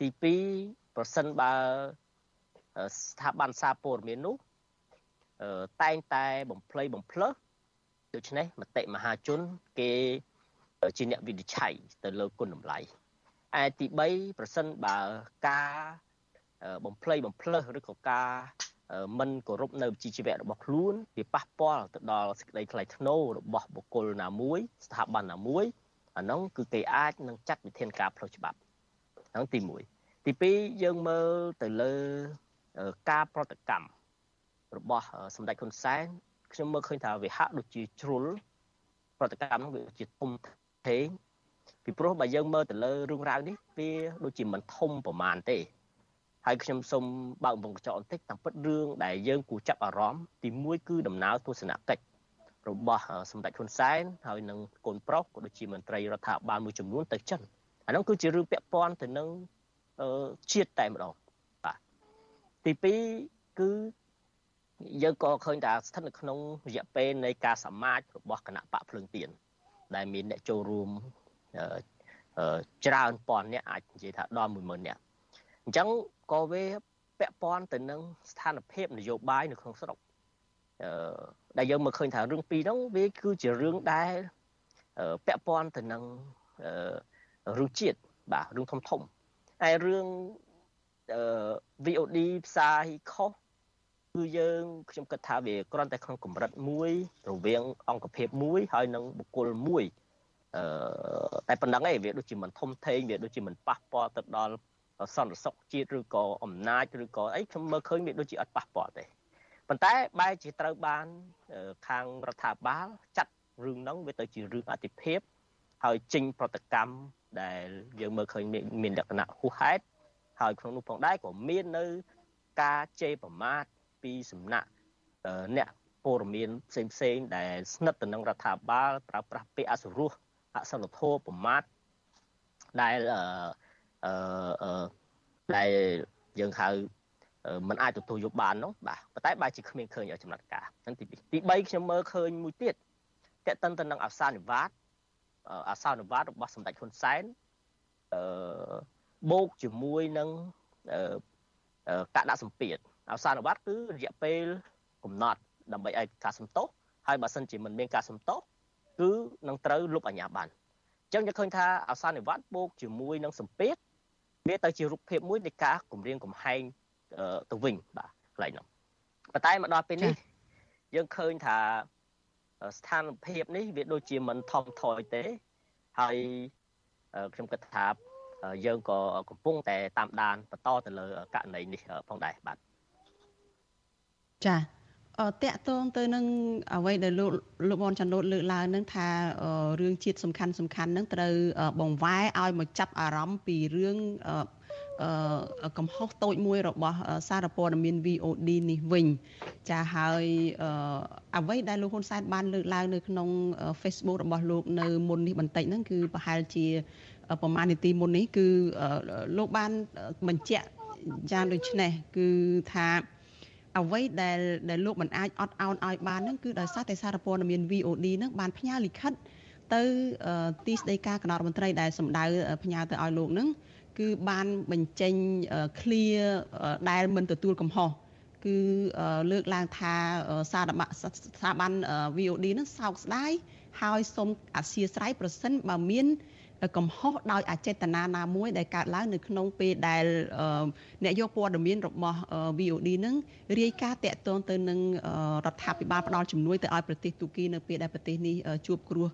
ទី2ប្រសិនបើស្ថាប័នសារព័ត៌មាននោះតែងតែបំភ្លៃបំភ្លើសដូច្នេះមតិមហាជន គេជាអ្នកវិនិច្ឆ័យទៅលើគុណតម្លៃឯទី3ប្រសិនបើការបំភ្លៃបំភ្លើសឬក៏ការមិនគោរពនៅជីវៈរបស់ខ្លួនវាប៉ះពាល់ទៅដល់សេចក្តីថ្លៃថ្នូររបស់បុគ្គលណាមួយស្ថាប័នណាមួយ អានោះគឺគេអាចនឹងចាត់វិធានការផ្លូវច្បាប់ហ្នឹងទី1ទី2យើងមើលទៅលើការប្រតិកម្មរបស់សម្ដេចហ៊ុនសែនខ្ញុំមើលឃើញថាវាហាក់ដូចជាជ្រុលប្រតិកម្មនោះវាជាធំធេងពីព្រោះបើយើងមើលទៅលើរឿងរ៉ាវនេះវាដូចជាមិនធំប្រមាណទេហើយខ្ញុំសូមបើកបំពង់កញ្ចក់បន្តិចតាមពិតរឿងដែលយើងគួរចាប់អារម្មណ៍ទី1គឺដំណើរទស្សនកិច្ច របស់សម្ដេចហ៊ុនសែនហើយនឹងកូនប្រុសក៏ដូចជាមន្ត្រីរដ្ឋាភិបាលមួយចំនួនទៅចិនអានោះគឺជារឿងពាក់ព័ន្ធទៅនឹងជាតិតែម្ដងបាទទី2គឺយើងក៏ឃើញថាស្ថិតនៅក្នុងរយៈពេលនៃការសមាជរបស់គណៈបកភ្លើងទៀនដែលមានអ្នកចូលរួមច្រើនពាន់អ្នកអាចនិយាយថាដល់10000អ្នកអញ្ចឹងក៏វាពាក់ព័ន្ធទៅនឹងស្ថានភាពនយោបាយនៅក្នុងស្រុកអឺ ដែលយើងមើលឃើញថារឿងពីរហ្នឹងវាគឺជារឿងដែលពាក់ព័ន្ធទៅនឹងរឿងជាតិបាទរឿងធំធំហើយរឿងអឺ VOD ផ្សាយខុសគឺយើងខ្ញុំគិតថាវាគ្រាន់តែក្នុងកម្រិតមួយ រវាង អង្គភាពមួយ ហើយនឹងបុគ្គលមួយអឺតែប៉ុណ្្នឹងឯងវាដូចជាមិនធំធេងវាដូចជាមិនប៉ះពាល់ទៅដល់សន្តិសុខជាតិឬក៏អំណាចឬក៏អីខ្ញុំមើលឃើញវាដូចជាអត់ប៉ះពាល់ទេ ប៉ុន្តែបែរជាត្រូវបាន ខាងរដ្ឋាភិបាលចាត់រឿងហ្នឹងវាទៅជារឿងអតិភិបហើយចេញប្រតិកម្មដែលយើងមើលឃើញមានលក្ខណៈហួសហេតុហើយក្នុងនោះផងដែរក៏មាននៅ ការជេរប្រមាថពីសំណាក់អ្នកព័ត៌មានផ្សេងផ្សេងដែលស្និទ្ធទៅនឹងរដ្ឋាភិបាលប្រើប្រាស់ពាក្យអសុរោះអសិលធម៌ប្រមាថដែលអឺដែលយើងហៅ มันអាចទទួលយកបាននោះបាទប៉ុន្តែបែរជាគ្មានឃើញឲ្យចំណាត់ការហ្នឹងទី2ទី3ខ្ញុំមើលឃើញមួយទៀតតេតិនទៅនឹងអសានិវត្តអសានិវត្តរបស់សម្ដេចហ៊ុនសែនអឺបូកជាមួយនឹងអឺកាក់ដាក់សម្ពាធអសានិវត្តគឺរយៈពេលកំណត់ដើម្បីឲ្យការសំទោសហើយបើសិនជាមិនមានការសំទោសគឺនឹងត្រូវលុបអាជ្ញាប័ណ្ណអញ្ចឹងយើងឃើញថាអសានិវត្តបូកជាមួយនឹងសម្ពាធវាទៅជារូបភាពមួយនៃការគម្រាមកំហែង ទៅវិញបាទកន្លែងនោះប៉ុន្តែមកដល់ពេលនេះយើងឃើញថាស្ថានភាពនេះវាដូចជាមិនថមថយទេហើយខ្ញុំគិតថាយើងក៏កំពុងតែតាមដានបន្តទៅលើករណីនេះផងដែរបាទចាតកតងទៅនឹងអ្វីដែលលោកលោកបនច័ន្ទលូតលើកឡើងនឹងថារឿងជាតិសំខាន់សំខាន់នឹងត្រូវបង្វែរឲ្យមកចាប់អារម្មណ៍ពីរឿង កំហុសតូចមួយរបស់សារព័ត៌មាន VOD នេះវិញចាហើយអ្វីដែលលោកហ៊ុនសែនបានលើកឡើងនៅក្នុង Facebook របស់លោកនៅមុននេះបន្តិចហ្នឹងគឺប្រហែលជាប្រហែលនាទីមុននេះគឺលោកបានបញ្ជាក់យ៉ាងដូចនេះគឺថាអ្វីដែលដែលលោកមិនអាចអត់ឱនឲ្យបានហ្នឹងគឺដោយសារតែសារព័ត៌មាន VOD ហ្នឹងបានផ្ញើលិខិតទៅទីស្តីការគណៈរដ្ឋមន្ត្រីដែលសម្ដៅផ្ញើទៅឲ្យលោកហ្នឹង គឺបានបញ្ចេញ clear ដែលមិនទទួលកំហុសគឺលើកឡើងថាសារបស្ថាប័ន VOD នឹងសោកស្ដាយហើយសូមអធិស្ឋានប្រសិនបើមានកំហុសដោយអចេតនាណាមួយដែលកើតឡើងនៅក្នុងពេលដែលអ្នកយកព័ត៌មានរបស់ VOD នឹងរាយការណ៍តាក់ទងទៅនឹងរដ្ឋាភិបាលផ្ដល់ជំនួយទៅឲ្យប្រទេសទូគីនៅពេលដែលប្រទេសនេះជួបគ្រោះ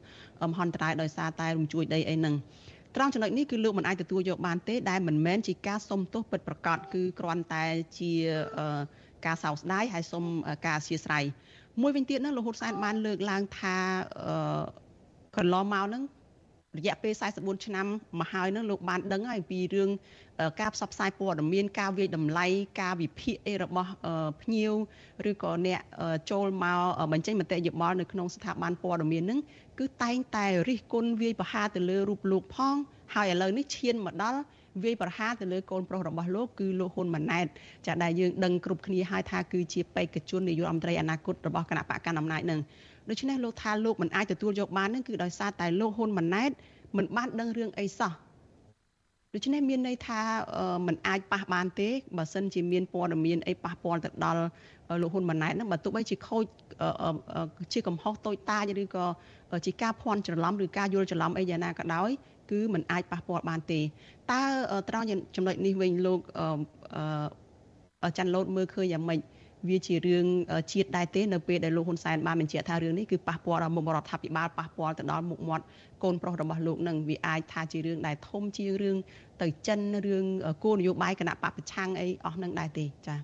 មហន្តរាយដោយសារតែរំជួយដីអីហ្នឹង ត្រង់ចំណុចនេះគឺលោកមិនអាចទទួលយកបានទេដែលមិនមែនជាការសុំទោសពិតប្រាកដគឺគ្រាន់តែជាការសោកស្ដាយហើយសុំការអធិស្ឋានមួយវិញទៀតហ្នឹងលោកហ៊ុនសែនបានលើកឡើងថាកន្លងមកហ្នឹង រយៈពេល44ឆ្នាំមកហើយនឹងលោកបានដឹងហើយពីរឿងការផ្សព្វផ្សាយព័ត៌មានការវិយតម្លៃការវិភាគអីរបស់ភ្ញៀវឬក៏អ្នកចូលមកបញ្ចេញមតិយោបល់នៅក្នុងស្ថាប័នព័ត៌មាននឹងគឺតែងតែរិះគន់វាយប្រហារទៅលើរូបលោកផង ហើយឥឡូវនេះឈានមកដល់វាយប្រហារទៅលើកូនប្រុសរបស់លោកគឺលោកហ៊ុនម៉ាណែតចាដែលយើងដឹងគ្រប់គ្នាហើយថាគឺជាបេក្ខជននាយករដ្ឋមន្ត្រីអនាគតរបស់គណៈបកកណ្ដាលអំណាចនឹង ដូច្នេះលោកថាលោកមិនអាចទទួលយកបាននឹងគឺដោយសារតែលោកហ៊ុនម៉ាណែតមិនបានដឹងរឿងអីសោះដូច្នេះមានន័យថាมันអាចប៉ះបានទេបើសិនជាមានព័ត៌មានអីប៉ះពាល់ទៅដល់លោកហ៊ុនម៉ាណែតហ្នឹងបើទោះបីជាខូចជាកំហុសតូចតាចឬក៏ជាការភ័ន្តច្រឡំឬការយល់ច្រឡំអីយ៉ាងណាក៏ដោយគឺมันអាចប៉ះពាល់បានទេតើត្រង់ចំណុចនេះវិញលោកចាន់ឡូតមើលឃើញយ៉ាងម៉េច វាជារឿងជាតិដែរទេនៅពេលដែលលោកហ៊ុនសែនបានបញ្ជាក់ថារឿងនេះគឺប៉ះពាល់ដល់មុខរដ្ឋាភិបាលប៉ះពាល់ទៅដល់មុខមាត់កូនប្រុសរបស់លោកនឹងវាអាចថាជារឿងដែលធំជាងរឿងទៅចិនរឿងគោលនយោបាយគណៈបពប្រឆាំងអីអស់នឹងដែរទេចា៎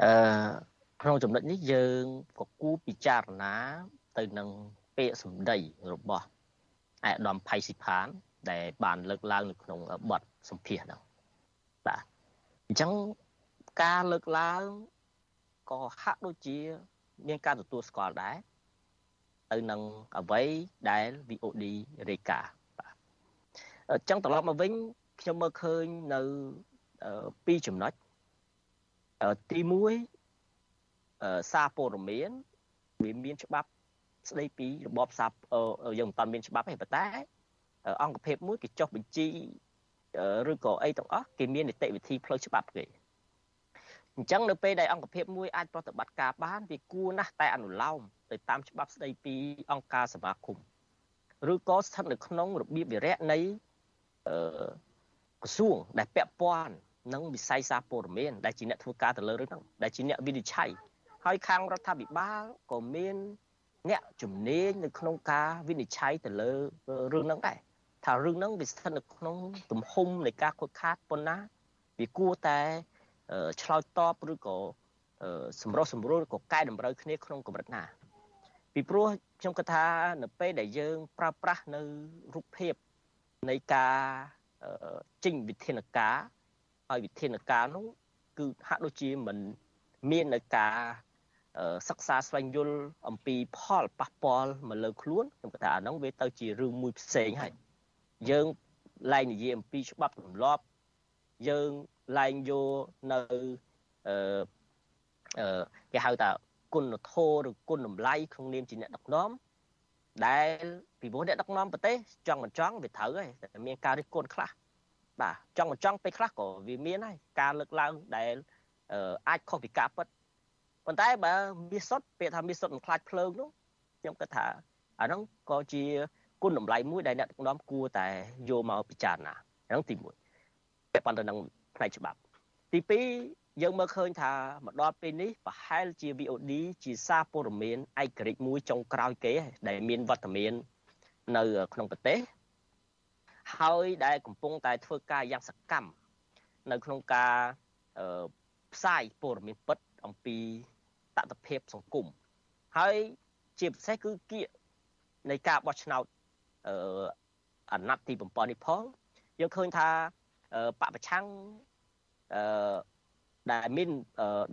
អឺក្នុងចំណុចនេះយើងក៏គួរពិចារណាទៅនឹងពាក្យសម្ដីរបស់អាយដាមផៃស៊ីផាន ដែលបានលើកឡើងនៅក្នុងបទសម្ភាសហ្នឹងបាទអញ្ចឹង ការលើកឡើងក៏ហាក់ដូចជា មានការទទួលស្គាល់ដែរទៅនឹងអ្វីដែល VOD រាយការណ៍បាទអញ្ចឹងត្រឡប់មកវិញខ្ញុំមើលឃើញនៅពីរចំណុចទី1សារព័ត៌មានវាមានច្បាប់ស្ដីពីរបបសារយើងមិនតាន់មានច្បាប់ទេប៉ុន្តែ អង្គភាពមួយគេចុះបញ្ជីឬក៏អីទាំងអស់គេមាននីតិវិធីផ្លូវច្បាប់គេ អញ្ចឹងនៅពេលដែលអង្គភាពមួយអាចប្រតិបត្តិការបានវាគួរណាស់តែអនុលោមទៅតាមច្បាប់ស្ដីពីអង្គការសមាគមឬក៏ស្ថិតនៅក្នុងរបៀបវិរៈនៃអឺក្រសួងដែលពាក់ព័ន្ធនឹងវិស័យសារព័ត៌មានដែលជាអ្នកធ្វើការទៅលើរឿងហ្នឹងដែលជាអ្នកវិនិច្ឆ័យហើយខាងរដ្ឋាភិបាលក៏មានអ្នកជំនាញនៅក្នុងការវិនិច្ឆ័យទៅលើរឿងហ្នឹងដែរថារឿងហ្នឹងវាស្ថិតនៅក្នុងទំហំនៃការខូចខាតប៉ុណ្ណាវាគួរតែ ឆ្លើយតបឬក៏សម្រុះសម្រួលក៏កែតម្រូវគ្នាក្នុងកម្រិតណាពីព្រោះខ្ញុំគិតថានៅពេលដែលយើង ប្រើប្រាស់នៅរូបភាពនៃការចេញវិធានការហើយវិធានការនោះគឺហាក់ដូចជាមិនមាននៅការសិក្សាស្វែងយល់អំពីផលប៉ះពាល់មកលើខ្លួនខ្ញុំគិតថាអាហ្នឹងវាទៅជារឿងមួយផ្សេងហើយយើងឡើងនិយាយអំពីច្បាប់ទម្លាប់យើង ឡើងយកនៅអឺអឺគេហៅថាគុណធម៌ឬគុណតម្លៃក្នុងនាមជាអ្នកដឹកនាំដែលពីព្រោះអ្នកដឹកនាំប្រទេសចង់មិនចង់វាត្រូវហើយតែមានការរិះគន់ខ្លះបាទចង់មិនចង់ពេលខ្លះក៏វាមានហើយការលើកឡើងដែលអាចខុសពីការពិតប៉ុន្តែបើមាសសុតពាក្យថាមាសសុតមិនខ្លាចភ្លើងនោះខ្ញុំគិតថាអាហ្នឹងក៏ជាគុណតម្លៃមួយដែលអ្នកដឹកនាំគួរតែយកមកពិចារណាហ្នឹងទី1ពាក់ព័ន្ធទៅនឹង ផ្នែកច្បាប់ ទី2យើងមើលឃើញថាមកដល់ពេលនេះប្រហែលជា VOD ជាសារព័ត៌មានឯករាជ្យមួយចុងក្រោយគេដែលមានវត្តមាននៅក្នុងប្រទេសហើយដែលកំពុងតែធ្វើការយ៉ាងសកម្មនៅក្នុងការផ្សាយព័ត៌មានពិតអំពីតតិភាពសង្គមហើយជាពិសេសគឺគៀកនៃការបោះឆ្នោតអឺអាណត្តិទី7នេះផងយើងឃើញថាបពប្រឆាំង អឺដែលមាន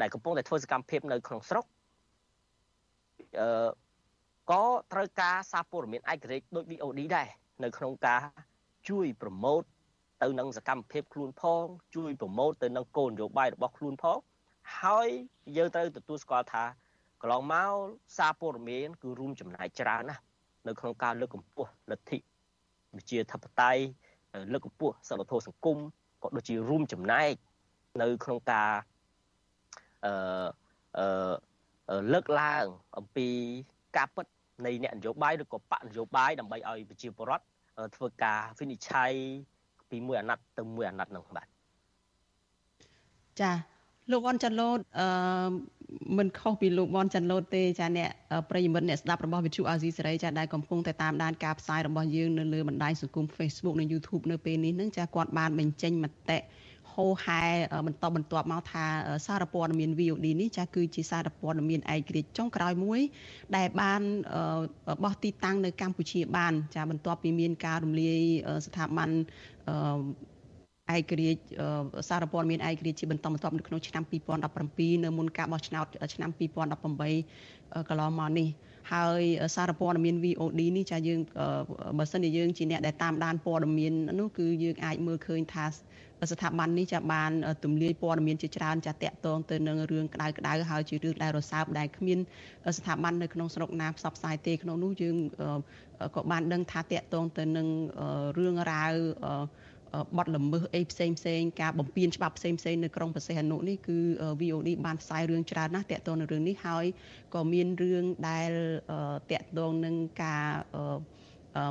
ដែលកំពុងតែធ្វើសកម្មភាពនៅក្នុងស្រុកអឺក៏ត្រូវការសារព័ត៌មានឯករាជ្យដូច VOD ដែរនៅក្នុងការជួយប្រម៉ូទទៅនឹងសកម្មភាពខ្លួនផង ជួយប្រម៉ូទទៅនឹងគោលនយោបាយរបស់ខ្លួនផងហើយយើងត្រូវទទួលស្គាល់ថាកន្លងមកសារព័ត៌មានគឺរួមចំណែកច្រើនណាស់នៅក្នុងការលើកកម្ពស់លទ្ធិវិជាធិបតេយ្យលើកកម្ពស់សិលធម៌សង្គមក៏ដូចជារួមចំណែក នៅក្នុងការអឺអឺលើកឡើងអំពីការពិតនៃអ្នកនយោបាយឬក៏បកនយោបាយដើម្បីឲ្យប្រជាពលរដ្ឋធ្វើការវិនិច្ឆ័យពីមួយអាណត្តិទៅមួយអាណត្តិនោះបាទចាលោកវ៉ាន់ចាន់ឡូតអឺមិនខុសពីលោកវ៉ាន់ចាន់ឡូតទេចាអ្នកប្រិយមិត្តអ្នកស្ដាប់របស់វិទ្យុអាស៊ីសេរីចាដែលកំពុងតែតាមដានការផ្សាយរបស់យើងនៅលើបណ្ដាញសង្គម Facebook និង YouTube នៅពេលនេះនឹងចាគាត់បានបញ្ចេញមតិ ហោហែបន្តបន្ទាប់មកថាសារព័ត៌មាន VOD នេះចាគឺជាសារព័ត៌មានឯករាជ្យចុងក្រោយមួយ ដែលបានបោះទីតាំងនៅកម្ពុជាបាន ចាបន្ទាប់ពីមានការរំលាយស្ថាប័នឯករាជ្យសារព័ត៌មានឯករាជ្យជាបន្តបន្ទាប់នៅក្នុងឆ្នាំ2017នៅមុនការបោះឆ្នោតឆ្នាំ2018កន្លងមកនេះ ហើយសារព័ត៌មាន VOD នេះចាយើងបើសិនជាយើងជាអ្នកដែលតាមដានព័ត៌មាននោះគឺយើងអាចមើលឃើញថាស្ថាប័ននេះចាបានទម្លាយព័ត៌មានជាច្រើនចាតាក់ទងទៅនឹងរឿងក្តៅក្តៅហើយជារឿងដែលរសើបដែលគ្មានស្ថាប័ននៅក្នុងស្រុកណាផ្សព្វផ្សាយទេក្នុងនោះយើងក៏បានដឹងថាតាក់ទងទៅនឹងរឿងរ៉ាវ បទល្មើសអីផ្សេងផ្សេងការបំពានច្បាប់ផ្សេងផ្សេងនៅក្រុងប្រសេះអនុនេះគឺ VOD បានផ្សាយរឿងច្រើនណាស់តាក់ទងនឹងរឿងនេះហើយក៏មានរឿងដែលតាក់ទងនឹងការអឺ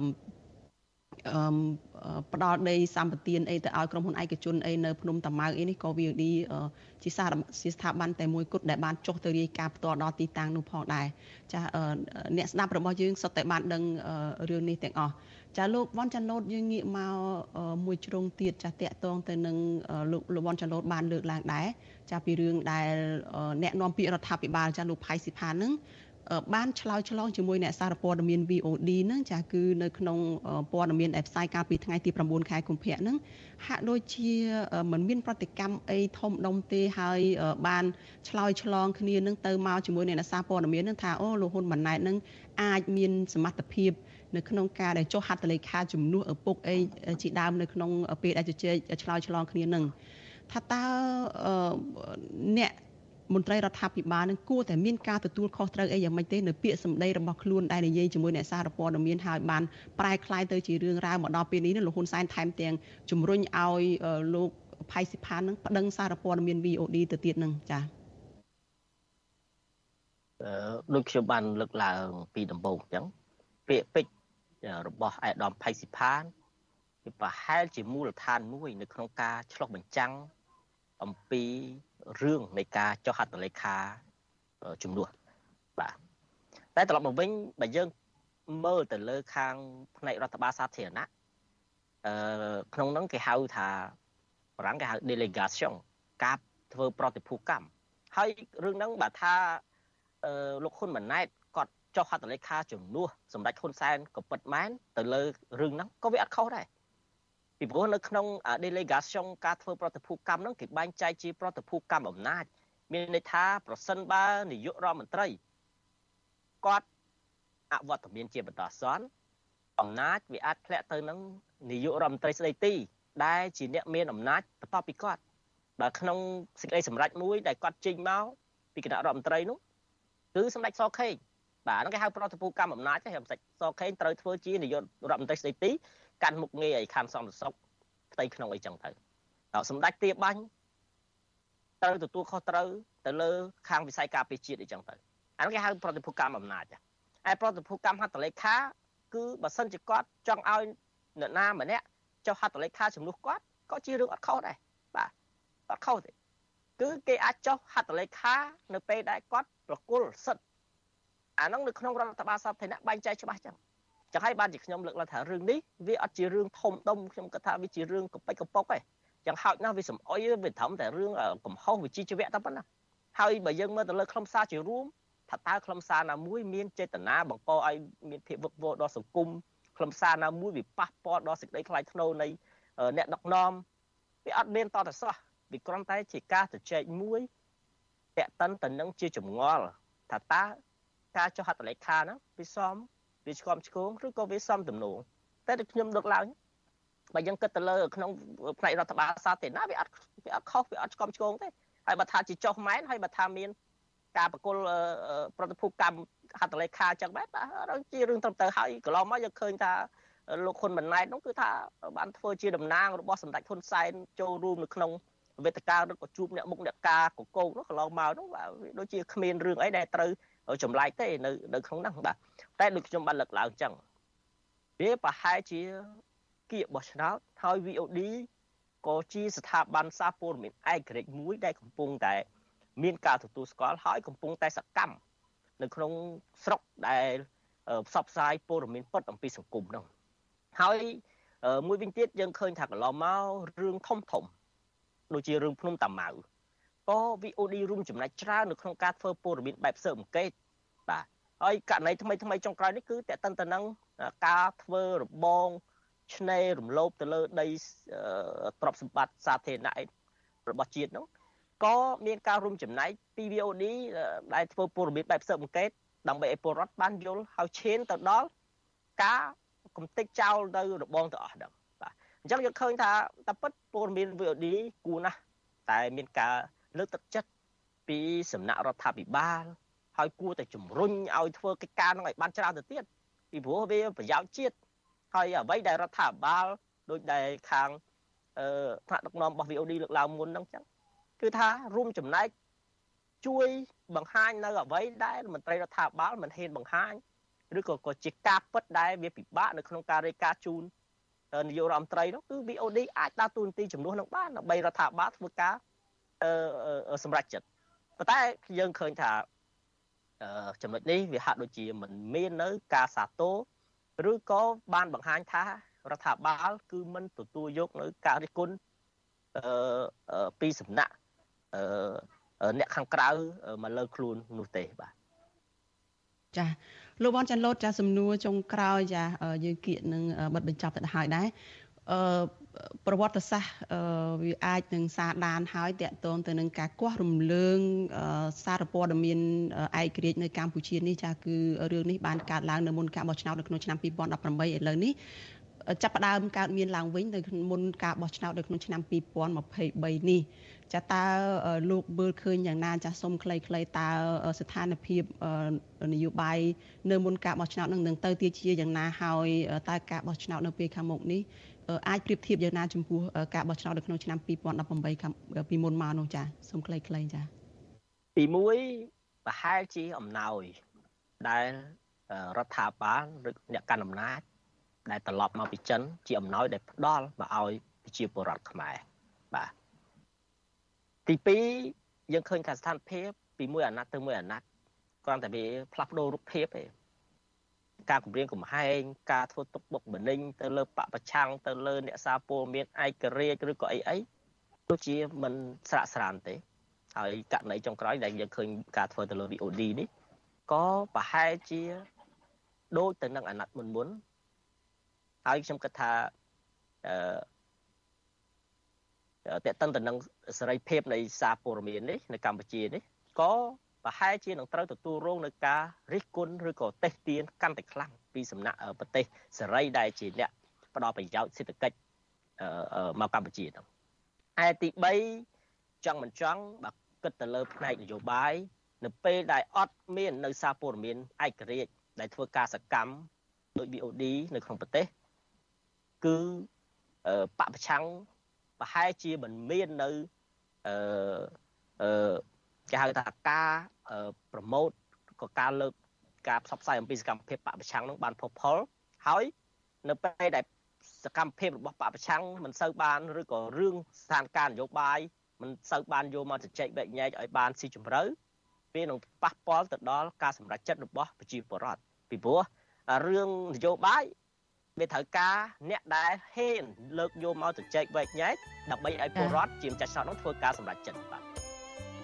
ផ្ដាល់ដីសម្បទានអីទៅឲ្យក្រុមហ៊ុនឯកជនអីនៅភ្នំតាម៉ៅអីនេះក៏ VOD ជាសារជាស្ថាប័នតែមួយគត់ដែលបានចុះទៅរាយការណ៍ផ្ទាល់ដល់ទីតាំងនោះផងដែរចាអ្នកស្ដាប់របស់យើងសុទ្ធតែបានដឹងរឿងនេះទាំងអស់ ចាលោកវ៉ាន់ចាន់ឡូតយើងងាកមកមួយជ្រុងទៀតចាតកតងទៅនឹងលោកលោកវ៉ាន់ចាន់ឡូតបានលើកឡើងដែរចាពីរឿងដែលអ្នកនាំពាក្យរដ្ឋាភិបាលចាលោកផៃស៊ីផាននឹងបានឆ្លើយឆ្លងជាមួយអ្នកសារព័ត៌មាន VOD ហ្នឹងចាគឺនៅក្នុងព័ត៌មានដែលផ្សាយកាលពីថ្ងៃទី9ខែកុម្ភៈហ្នឹងហាក់ដូចជាមិនមានប្រតិកម្មអីធំដុំទេហើយបានឆ្លើយឆ្លងគ្នានឹងទៅមកជាមួយអ្នកសារព័ត៌មានហ្នឹងថាអូលោកហ៊ុនម៉ាណែតហ្នឹងអាចមានសមត្ថភាព នៅក្នុងការដែលចុះហត្ថលេខាជំនួសឪពុកអីជាដើមនៅក្នុងពេលដែលជជែកឆ្លើយឆ្លងគ្នានឹងថាតើអ្នកមន្ត្រីរដ្ឋាភិបាលនឹងគួរតែមានការទទួលខុសត្រូវអីយ៉ាងម៉េចទេនៅពាក្យសម្ដីរបស់ខ្លួនដែលនិយាយជាមួយអ្នកសារព័ត៌មានហើយបានប្រែក្លាយទៅជារឿងរ៉ាវមកដល់ពេលនេះលោកហ៊ុនសែនថែមទាំងជំរុញឲ្យលោកផៃសិផាននឹងប្តឹងសារព័ត៌មាន VOD ទៅទៀតនឹងចា៎អឺដូចខ្ញុំបានលើកឡើងពីដំបូងអញ្ចឹងពាក្យពេច របស់អេដាមផៃសិផានវាប្រហែលជាមូលដ្ឋានមួយ នៅក្នុងការឆ្លុះបញ្ចាំងអំពីរឿងនៃការចុះហត្ថលេខាជំនួសបាទតែត្រឡប់មកវិញបើយើងមើលទៅលើខាងផ្នែករដ្ឋបាលសាធារណៈអឺក្នុងនោះគេហៅថាបារាំងគេហៅ delegation ការធ្វើប្រតិភូកម្មហើយរឿងហ្នឹងបើថាអឺលោកហ៊ុនម៉ាណែតគាត់ ចុះហត្ថលេខាជំនួសសម្ដេចហ៊ុនសែនក៏ពិតមែនទៅលើរឿងហ្នឹងក៏វាអត់ខុសដែរពីព្រោះនៅក្នុង delegation ការធ្វើប្រតិភូកម្មហ្នឹងគេបែងចែកជាប្រតិភូកម្មអំណាច មានន័យថាប្រសិនបើនាយករដ្ឋមន្ត្រីគាត់អវត្តមានជាបន្តសន្នអំណាចវាអាចធ្លាក់ទៅនឹងនាយករដ្ឋមន្ត្រីស្ដីទី ដែលជាអ្នកមានអំណាចបន្ទាប់ពីគាត់បើក្នុងសេចក្តីសម្រេចមួយដែលគាត់ចេញមកពីគណៈរដ្ឋមន្ត្រីនោះគឺសម្ដេចសខេង បាទហ្នឹងគេហៅប្រតិភូកម្មអំណាចហ្នឹងសម្ដេចសខេងត្រូវធ្វើជានាយករដ្ឋមន្ត្រីស្ដីទីកាន់មុខងារឲ្យខណ្ឌសន្តិសុខផ្ទៃក្នុងអីចឹងទៅដល់សម្ដេចទាបាញ់ត្រូវទទួលខុសត្រូវទៅលើខាងវិស័យការពារជាតិអីចឹងទៅអានោះគេហៅប្រតិភូកម្មអំណាចហើយប្រតិភូកម្មហត្ថលេខាគឺបើសិនជាគាត់ចង់ឲ្យអ្នកណាម្នាក់ចុះហត្ថលេខាជំនួសគាត់ក៏ជារឿងអត់ខុសដែរបាទអត់ខុសទេគឺគេអាចចុះហត្ថលេខានៅពេលដែលគាត់ប្រគល់សិទ្ធ អានោះនៅក្នុងរដ្ឋបាលសាធារណៈបែងចែកច្បាស់ចឹងចឹងហើយបានជាខ្ញុំលើកឡើងថារឿងនេះវាអត់ជារឿងធំដុំខ្ញុំគិតថាវាជារឿងកប៉ិចកប៉ុកទេចឹងហោចណាស់វាសំអុយវាត្រឹមតែរឿងកំហុសវិជ្ជាជីវៈតែប៉ុណ្ណាហើយបើយើងមើលទៅលើខ្លឹមសារជារួមថាតើខ្លឹមសារណាមួយមានចេតនាបង្កឲ្យមានភាពវឹកវរដល់សង្គមខ្លឹមសារណាមួយវាប៉ះពាល់ដល់សេចក្តីថ្លៃថ្នូរនៃអ្នកដឹកនាំវាអត់មានតតសោះវាគ្រាន់តែជាការជជែកមួយតេតិនទៅនឹងជាចម្ងល់ថាតើ ការចុះហត្ថលេខាហ្នឹងវាសមវាឆ្កំឆ្គងឬក៏វាសមទំនោរតែដូចខ្ញុំលើកឡើងបើយើងគិតទៅលើក្នុងផ្នែករដ្ឋបាលសាធារណៈវាអត់វាអត់ខុសវាអត់ឆ្កំឆ្គងទេហើយបើថាជាចុះម៉ែនហើយបើថាមានការប្រគល់ប្រតិភូកម្មហត្ថលេខាចឹងបែបជារឿងត្រឹមត្រូវហើយកន្លងមកយើងឃើញថាលោកហ៊ុនម៉ាណែតនោះគឺថាបានធ្វើជាតំណាងរបស់សម្ដេចហ៊ុនសែនចូលរួមនៅក្នុងវេទិកាឬក៏ជួបអ្នកមុខអ្នកការកកោកនោះកន្លងមកនោះដូចជាគ្មានរឿងអីដែលត្រូវ ចម្លែកទេនៅនៅក្នុងហ្នឹងបាទតែដូចខ្ញុំបានលើកឡើងចឹងវាប្រហែលជាគៀកបោះឆ្នោតហើយ VOD ក៏ជាស្ថាប័នសារព័ត៌មានឯករាជ្យមួយដែលកំពុងតែ មានការទទួលស្គាល់ហើយកំពុងតែសកម្មនៅក្នុងស្រុកដែលផ្សព្វផ្សាយព័ត៌មានពិតអំពីសង្គមនោះហើយមួយវិញទៀតយើងឃើញថាកន្លងមករឿងធំធំដូចជារឿងភ្នំតាម៉ៅ ក៏ VOD រួមចំណែកច្រើននៅក្នុងការធ្វើព័ត៌មានបែបស៊ើបអង្កេតបាទហើយករណីថ្មីថ្មីចុងក្រោយនេះគឺតេតិនទៅនឹងការធ្វើរបងឆ្នេររំលោភទៅលើដីទ្រព្យសម្បត្តិសាធារណៈរបស់ជាតិនោះក៏មានការរួមចំណែកពី VOD ដែលធ្វើព័ត៌មានបែបស៊ើបអង្កេតដើម្បីឲ្យពលរដ្ឋបានយល់ហើយឈានទៅដល់ការកំទេចចោលនៅរបងទាំងអស់ហ្នឹងបាទអញ្ចឹងយើងឃើញថាតែពិតព័ត៌មាន VOD គួរណាស់តែមានការ លើកទឹកចិត្តពីសំណាក់រដ្ឋាភិបាលហើយគួរតែជំរុញឲ្យធ្វើកិច្ចការនឹងឲ្យបានច្រើនទៅទៀតពីព្រោះវាប្រយោជន៍ជាតិហើយអ្វីដែលរដ្ឋាភិបាលដូចដែលខាងអឺថ្នាក់ដឹកនាំរបស់ VOD លើកឡើងមុនហ្នឹងចឹងគឺថារួមចំណែកជួយបង្ហាញនៅអ្វីដែលមន្ត្រីរដ្ឋាភិបាលមិនហ៊ានបង្ហាញឬក៏ក៏ជាការពិតដែលវាពិបាកនៅក្នុងការរាយការណ៍ជូននាយករដ្ឋមន្ត្រីនោះគឺ VOD អាចដើរតួនាទីជំនួសនឹងបានដើម្បីរដ្ឋាភិបាលធ្វើការអឺ សម្រាប់ចិត្តប៉ុន្តែយើងឃើញថាចំណុចនេះវាហាក់ដូចជាមិនមាននៅ ការសាទរឬក៏បានបង្ហាញថារដ្ឋាភិបាល គឺមិនទទួលយកនៅការរិះគន់អឺពីសំណាក់អឺអ្នកខាងក្រៅមកលើខ្លួននោះទេបាទចាលោកវ៉ាន់ចាន់លូតចាសំណួរចុងក្រោយចាយើងគៀកនឹងបិទបញ្ចប់ទៅហើយដែរអឺ ប្រវត្តិសាស្ត្រវាអាចនឹងសារដានហើយតកតងទៅនឹងការគាស់រំលើងសារព័ត៌មានឯករាជ្យនៅកម្ពុជានេះចាគឺរឿងនេះបានកើតឡើងនៅមុនការបោះឆ្នោតនៅក្នុងឆ្នាំ2018ឥឡូវនេះចាប់ផ្ដើមកើតមានឡើងវិញនៅមុនការបោះឆ្នោតនៅក្នុងឆ្នាំ2023នេះ ចាតើលោកមើលឃើញយ៉ាងណាចាសុំខ្លីៗតើស្ថានភាពនយោបាយនៅមុនការបោះឆ្នោតនឹងនឹងទៅទាជាយ៉ាងណាហើយតើការបោះឆ្នោតនៅពេលខាងមុខនេះអាចប្រៀបធៀបយ៉ាងណាចំពោះការបោះឆ្នោតនៅក្នុងឆ្នាំ2018ពីមុនមកនោះចាសូមខ្លីៗចាទី1ប្រហែលជាអំណោយដែលរដ្ឋាភិបាលឬអ្នកកាន់អំណាចដែលត្រឡប់មកពីចិនជាអំណោយដែលផ្ដល់មកឲ្យប្រជាពលរដ្ឋខ្មែរបាទ ទី2យើងឃើញថាស្ថានភាពពីមួយអាណត្តិទៅមួយអាណត្តិគ្រាន់តែវាផ្លាស់ប្ដូររូបភាពទេការគម្រាមកំហែងការធ្វើទុកបុកម្នេញទៅលើបពប្រឆាំងទៅលើអ្នកសារពលមានឯករាជ្យឬក៏អីអីដូចជាមិនស្រាក់ស្រានទេហើយករណីចុងក្រោយដែលយើងឃើញការធ្វើទៅលើ VOD នេះក៏ប្រហែលជាដូចទៅនឹងអាណត្តិមុនមុនហើយខ្ញុំគិតថាអឺ តេតិនទៅនឹងសេរីភាពនៃសារព័ត៌មាននេះនៅកម្ពុជានេះក៏ប្រហែលជានឹងត្រូវទទួលរងនឹងការរិះគន់ឬក៏តេះទៀនកាន់តែខ្លាំងពីសំណាក់ប្រទេសសេរីដែលជាអ្នកផ្ដល់ប្រយោជន៍សេដ្ឋកិច្ចមកកម្ពុជាហ្នឹងឯទី3ចង់មិនចង់បើគិតទៅលើផ្នែកនយោបាយនៅពេលដែលអត់មាននៅសារព័ត៌មានឯករាជ្យដែលធ្វើការសកម្មដោយ BOD នៅក្នុងប្រទេសគឺបពប្រឆាំង ប្រហែលជាមិនមាននៅអឺអឺគេហៅថាការប្រម៉ូតក៏ការលើកការផ្សព្វផ្សាយអំពីសកម្មភាពបពប្រឆាំងនឹងបានផុសផុលហើយនៅពេលដែលសកម្មភាពរបស់បពប្រឆាំងមិនសូវបានឬក៏រឿងស្ថានភាពនយោបាយមិនសូវបានយកមកជជែកបែកញែកឲ្យបានស៊ីជម្រៅវានឹងប៉ះពាល់ទៅដល់ការសម្រេចចិត្តរបស់ប្រជាពលរដ្ឋពីព្រោះរឿងនយោបាយ វាត្រូវការអ្នកដែលហ៊ានលើកយកមកទៅចែកវែកញែកដើម្បីឲ្យពលរដ្ឋជាម្ចាស់ឆ្នោតនោះធ្វើការសម្រេចចិត្តបាទ